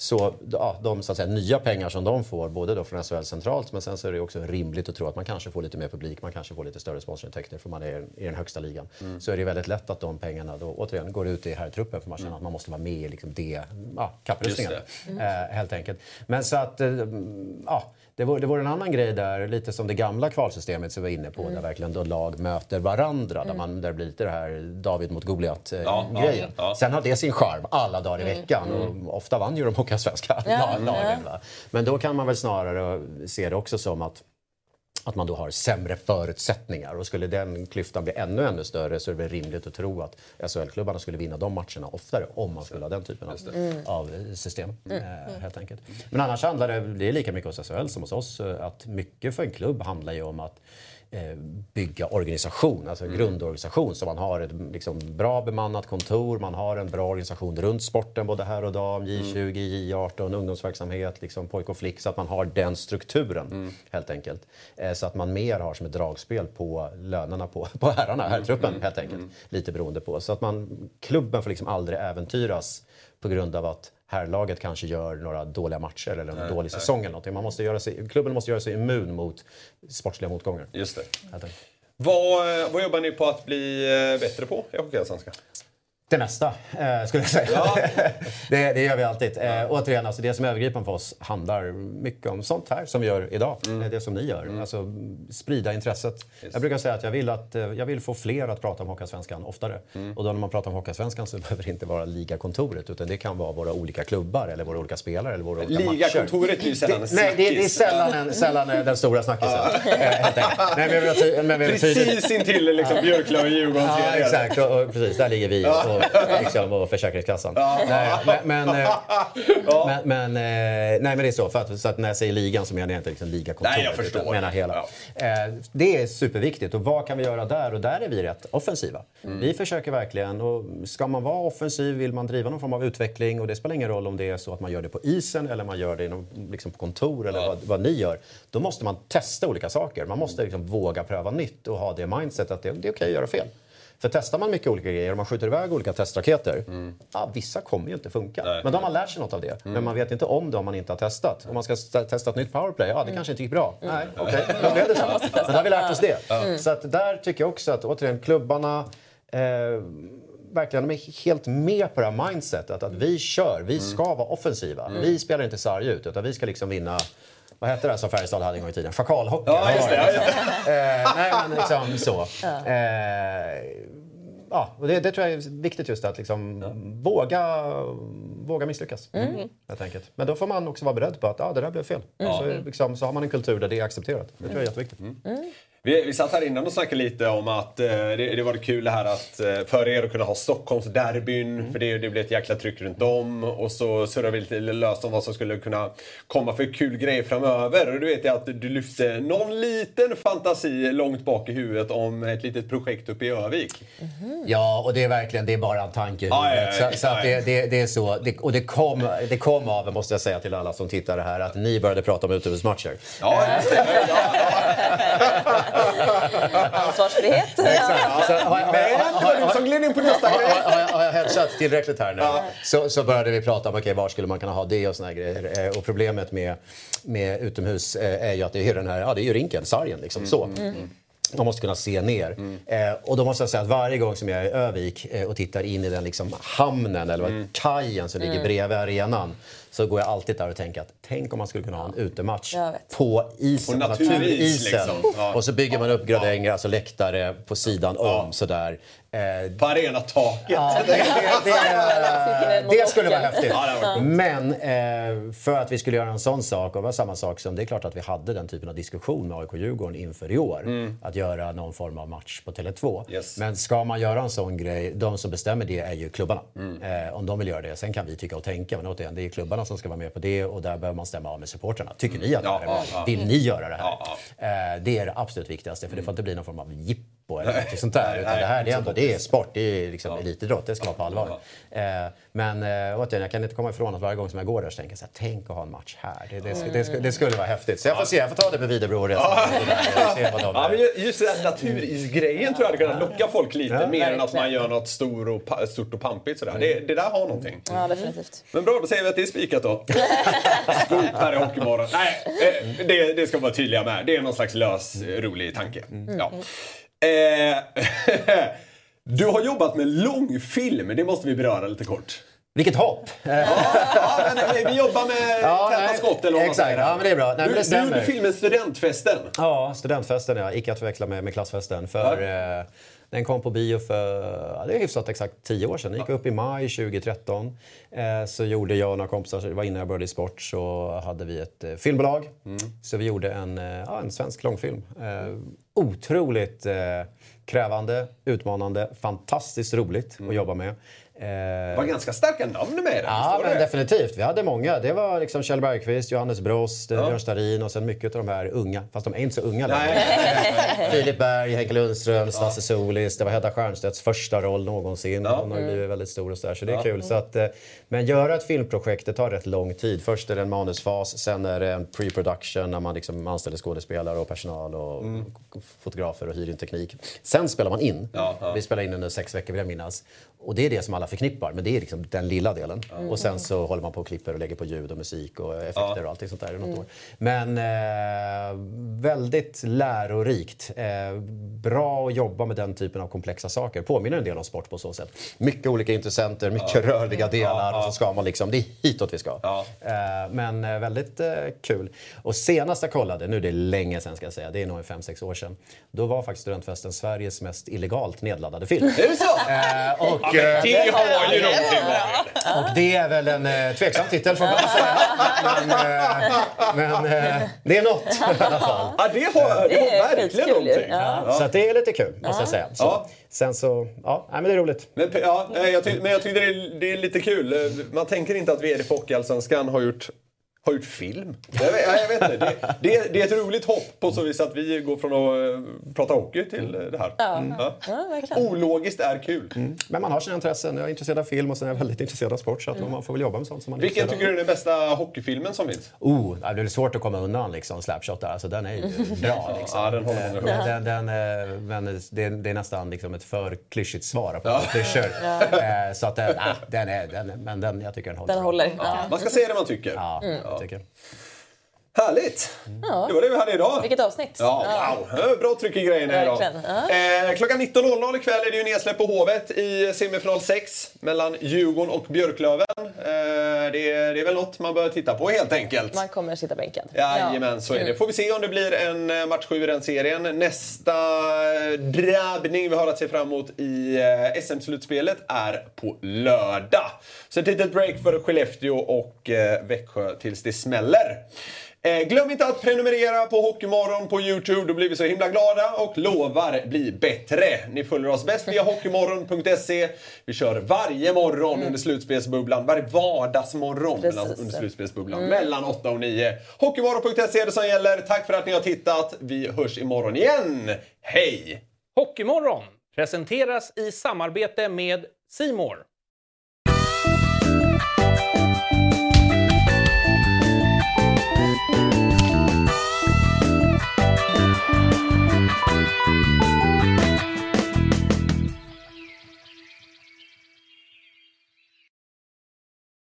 så ja, de så att säga, nya pengar som de får, både då från SHL centralt, men sen så är det också rimligt att tro att man kanske får lite mer publik, man kanske får lite större sponsorintäkter för man är i den högsta ligan. Mm. Så är det väldigt lätt att de pengarna då återigen går ut i här truppen för man känner att man måste vara med i liksom det, ja, kapprustningen. Just Eh, helt enkelt. Men så att, eh, ja, det var, det var en annan grej där, lite som det gamla kvalsystemet som vi var inne på, där verkligen då lag möter varandra. Där, man, där blir lite det här David mot Ja, Goliat-grejen. ja, ja. Sen har det sin charm alla dagar i veckan. Och ofta vann ju de Hockeyallsvenska ja, lagen. Va? Men då kan man väl snarare se det också som att att man då har sämre förutsättningar. Och skulle den klyftan bli ännu, ännu större så är det väl rimligt att tro att SHL-klubbarna skulle vinna de matcherna oftare om man skulle ha den typen av, av system. Eh, helt enkelt. Men annars handlar det, det är lika mycket hos SHL som hos oss, eh, att mycket för en klubb handlar ju om att bygga organisation, alltså grundorganisation. Så man har ett liksom, bra bemannat kontor, man har en bra organisation runt sporten, både här och dam, J20, J18, ungdomsverksamhet, liksom pojk och flick. Så att man har den strukturen helt enkelt. Eh, så att man mer har som ett dragspel på lönerna på, på herrarna, herrtruppen helt enkelt. Lite beroende på. Så att man, klubben får liksom aldrig äventyras på grund av att herrlaget kanske gör några dåliga matcher eller en dålig säsong eller någonting. Man måste göra sig, klubben måste göra sig immun mot sportsliga motgångar. Just det. Vad, eh, vad jobbar ni på att bli eh, bättre på i Hockeyallsvenskan? Det mesta, eh, skulle jag säga. det, det gör vi alltid. Eh, återigen, alltså det som är övergripande för oss handlar mycket om sånt här som vi gör idag. Eh, Det som ni gör. Alltså sprida intresset. Jag brukar säga att jag vill, att, eh, jag vill få fler att prata om Hockeyallsvenskan oftare. Och då när man pratar om Hockeyallsvenskan så behöver det inte vara ligakontoret utan det kan vara våra olika klubbar eller våra olika spelare eller våra olika. Ligakontoret blir ju sällan en Nej, det, det är snackis. sällan, en, sällan en- den stora snackisen. Eh. Nej, men men tydlig. Precis intill liksom, Björklöven-Djurgården. Ja, exakt. Och, och, precis, där ligger vi och, liksom, och Försäkringskassan. Nej, men, men, eh, men, men, eh, nej, men det är så. För att, så att när jag säger ligan så menar jag inte liksom ligakontoret. Nej, jag förstår. Jag menar hela. Eh, det är superviktigt. Och vad kan vi göra där? Och där är vi rätt offensiva. Vi försöker verkligen. Och ska man vara offensiv, vill man driva någon form av utveckling och det spelar ingen roll om det är så att man gör det på isen eller man gör det inom, liksom på kontor eller vad, vad ni gör. Då måste man testa olika saker. Man måste liksom våga pröva nytt och ha det mindset att det, det är okej att göra fel. För testar man mycket olika grejer och man skjuter iväg olika testraketer, ja, vissa kommer ju inte funka. Nej. Men då har man lärt sig något av det. Men man vet inte om det om man inte har testat. Om man ska st- testa ett nytt powerplay, ja det kanske inte gick bra. Nej, okej, då blev det så. Men då har vi lärt oss det. Så att där tycker jag också att återigen klubbarna eh, verkligen de är helt med på det här mindsetet. Att vi kör, vi ska vara offensiva. Vi spelar inte sarg ut utan vi ska liksom vinna vad hette det som Färjestad hade en gång i tiden? Schakalhockey. Ja, just det. Ja, just det. Eh, nej, men liksom så. Eh, ja, och det, det tror jag är viktigt just att liksom våga, våga misslyckas. Helt enkelt. Men då får man också vara beredd på att ah, det där blev fel. Så, liksom, så har man en kultur där det är accepterat. Det tror jag är jätteviktigt. Vi Vi, vi satt här innan och snackade lite om att eh, det, det var kul det här att eh, för er att kunna ha Stockholmsderbyn, Mm. för det, det blev ett jäkla tryck runt om. Och så surrade vi lite löst om vad som skulle kunna komma för kul grejer framöver. Och du vet jag att du lyfte någon liten fantasi långt bak i huvudet om ett litet projekt uppe i Övik. Ja, och det är verkligen det är bara en tanke i Ja, ja, huvudet. ja, Så, så att ja, det, det, det är så. Det, och det kom, det kom av, måste jag säga till alla som tittar här, att ni började prata om utomhusmatcher. Ja, just det. Ansvarsfrihet. Så, har jag- har jag- headsat tillräckligt här nu? Så, så började vi prata om okay, var skulle man kunna ha det och såna här grejer. Eh, Och problemet med, med utomhus eh, är ju att det är den här, ja det är ju rinken, sargen liksom. Så. Man måste kunna se ner. Eh, och då måste jag säga att varje gång som jag är i Övik eh, och tittar in i den liksom hamnen eller vad kajen som ligger bredvid arenan så går jag alltid där och tänker att tänk om man skulle kunna ha en utematch på isen, På naturis, naturisen. liksom. Ja. Och så bygger man upp gradänger, alltså läktare på sidan om sådär. Eh, På arenataket. Ja, det, det, det, det skulle vara häftigt. Ja, Men eh, för att vi skulle göra en sån sak, och det var samma sak som det är klart att vi hade den typen av diskussion med AIK Djurgården inför i år. Att göra någon form av match på Tele2. Yes. Men ska man göra en sån grej, de som bestämmer det är ju klubbarna. Eh, om de vill göra det. Sen kan vi tycka och tänka, men återigen, det är klubbarna som ska vara med på det och där behöver man stämma av med supporterna. Tycker ni att det Ja, här är bra? ja, ja. Vill ni göra det här? Ja, Eh, det är det absolut viktigaste, för det får inte bli någon form av jippo eller något sånt där. Utan nej, det här det är, ändå, det är sport, det är liksom elitidrott, det ska vara på allvar. Eh, men eh, återigen, jag kan inte komma ifrån att varje gång som jag går där så tänker jag så här, tänk att ha en match här. Det, det, det, det, det skulle vara häftigt. Så jag får se, jag får ta det med Videobro och resten. Se vad de Ja, just den här naturisgrejen tror jag hade kunnat locka folk lite Ja, mer än att man gör något stor och, stort och pampigt sådär. Det, det där har någonting. Ja, definitivt. Men bra, då säger vi att det är spikat då. Scoop här i Hockeymorgon. Nej, eh, det, det ska vi vara tydliga med. Det är någon slags lös, rolig tanke. Ja. Eh, du har jobbat med långfilm, det måste vi beröra lite kort. Vilket hopp! Eh, Ja, men, vi jobbar med Ja, täta nej, skott eller vad man exakt. Ja, men det är bra. Nej, du, det du gjorde filmen Studentfesten. Ja, studentfesten ja. Icke att förväxla med, med klassfesten. För, eh, den kom på bio för ja, det är hyfsat exakt tio år sedan. Den gick upp i maj 2013. Eh, så gjorde jag och några kompisar, det var innan jag började i sport, så hade vi ett eh, filmbolag. Så vi gjorde en, eh, ja, en svensk långfilm. Eh, otroligt eh, krävande, utmanande, fantastiskt roligt att jobba med. Eh, Det var ganska starka namn med det. Ja, men du? definitivt. Vi hade många. Det var liksom Kjell Bergqvist, Johannes Brost, ja. Björn Starin och sen mycket av de här unga. Fast de är inte så unga längre. Filip Berg, Henke Lundström, Stasse Solis. Det var Hedda Stiernstedts första roll någonsin. Ja. Hon har ju blivit väldigt stor och så där, så det är kul. Så att, eh, men göra ett filmprojekt, det tar rätt lång tid. Först är det en manusfas, sen är det en pre-production när man liksom anställer skådespelare och personal och fotografer och hyr in teknik. Sen spelar man in. Ja, ja. Vi spelade in under sex veckor vill jag minnas. Och det är det som alla förknippar, men det är liksom den lilla delen. Och sen så håller man på och klipper och lägger på ljud och musik och effekter och allting sånt där i något år. Men eh, väldigt lärorikt. Eh, bra att jobba med den typen av komplexa saker. Påminner en del om sport på så sätt. Mycket olika intressenter, mycket rörliga delar och så ska man liksom, det är hitåt vi ska. Ja. Eh, men eh, väldigt eh, kul. Och senast jag kollade, nu är det länge sedan ska jag säga, det är nog en fem sex år sedan. Då var faktiskt Studentfesten Sveriges mest illegalt nedladdade film. Är det så? Eh, och, Ja, men eh, det har ju någonting och det är väl en eh, tveksam titel får man säga. Men, eh, men eh, det är något i alla fall. Ja, det har, det är verkligen skitkul ju. någonting. Ja. Så att det är lite kul, måste jag säga. Så. Ja. Sen så, ja, nej, men det är roligt. Men, ja, eh, jag ty- men jag tyckte det är, det är lite kul. Eh, Man tänker inte att VD för Hockeyallsvenskan har gjort har gjort film. Jag vet, jag vet inte. Det, det, det är ett roligt hopp på så vis att vi går från att eh, prata hockey till eh, det här. Mm. Ja. Ja. Ologiskt är kul. Men man har sina intressen. Jag är intresserad av film och sen är jag väldigt intresserad av sport. Så att man får väl jobba med sånt som man är Vilken tycker du är den bästa hockeyfilmen som finns? Oh, det blir svårt att komma undan liksom, Slapshot där. Alltså, den är ju bra. Liksom. Ja, den håller många Eh, den, den, eh, Men det är, det är nästan liksom ett för klyschigt svar på alla klyschor. Så att den, ah, den är, den, är- men den, jag tycker den håller. Den håller. Ja. Man ska säga det man tycker. Ja, jag Härligt! Det var det vi hade idag. Vilket avsnitt. Ja, wow. Bra tryck i grejerna idag. Eh, klockan 19.00 ikväll är det ju nedsläpp på Hovet i semifinal 6 mellan Djurgården och Björklöven. Eh, det, är, det är väl något man bör titta på helt enkelt. Man kommer sitta bänkad. Jajamän, så är det. Får vi se om det blir en eh, match 7 i den serien. Nästa eh, drabbning vi har att se fram emot i eh, SM-slutspelet är på lördag. Så ett litet break för Skellefteå och Växjö tills det smäller. Eh, glöm inte att prenumerera på Hockeymorgon på Youtube. Då blir vi så himla glada och lovar bli bättre. Ni följer oss bäst via hockeymorgon.se. Vi kör varje morgon under slutspelsbubblan. Varje vardagsmorgon Precis. mellan- under slutspelsbubblan. Mellan 8 och 9. Hockeymorgon.se är det som gäller. Tack för att ni har tittat. Vi hörs imorgon igen. Hej! Hockeymorgon presenteras i samarbete med Simor.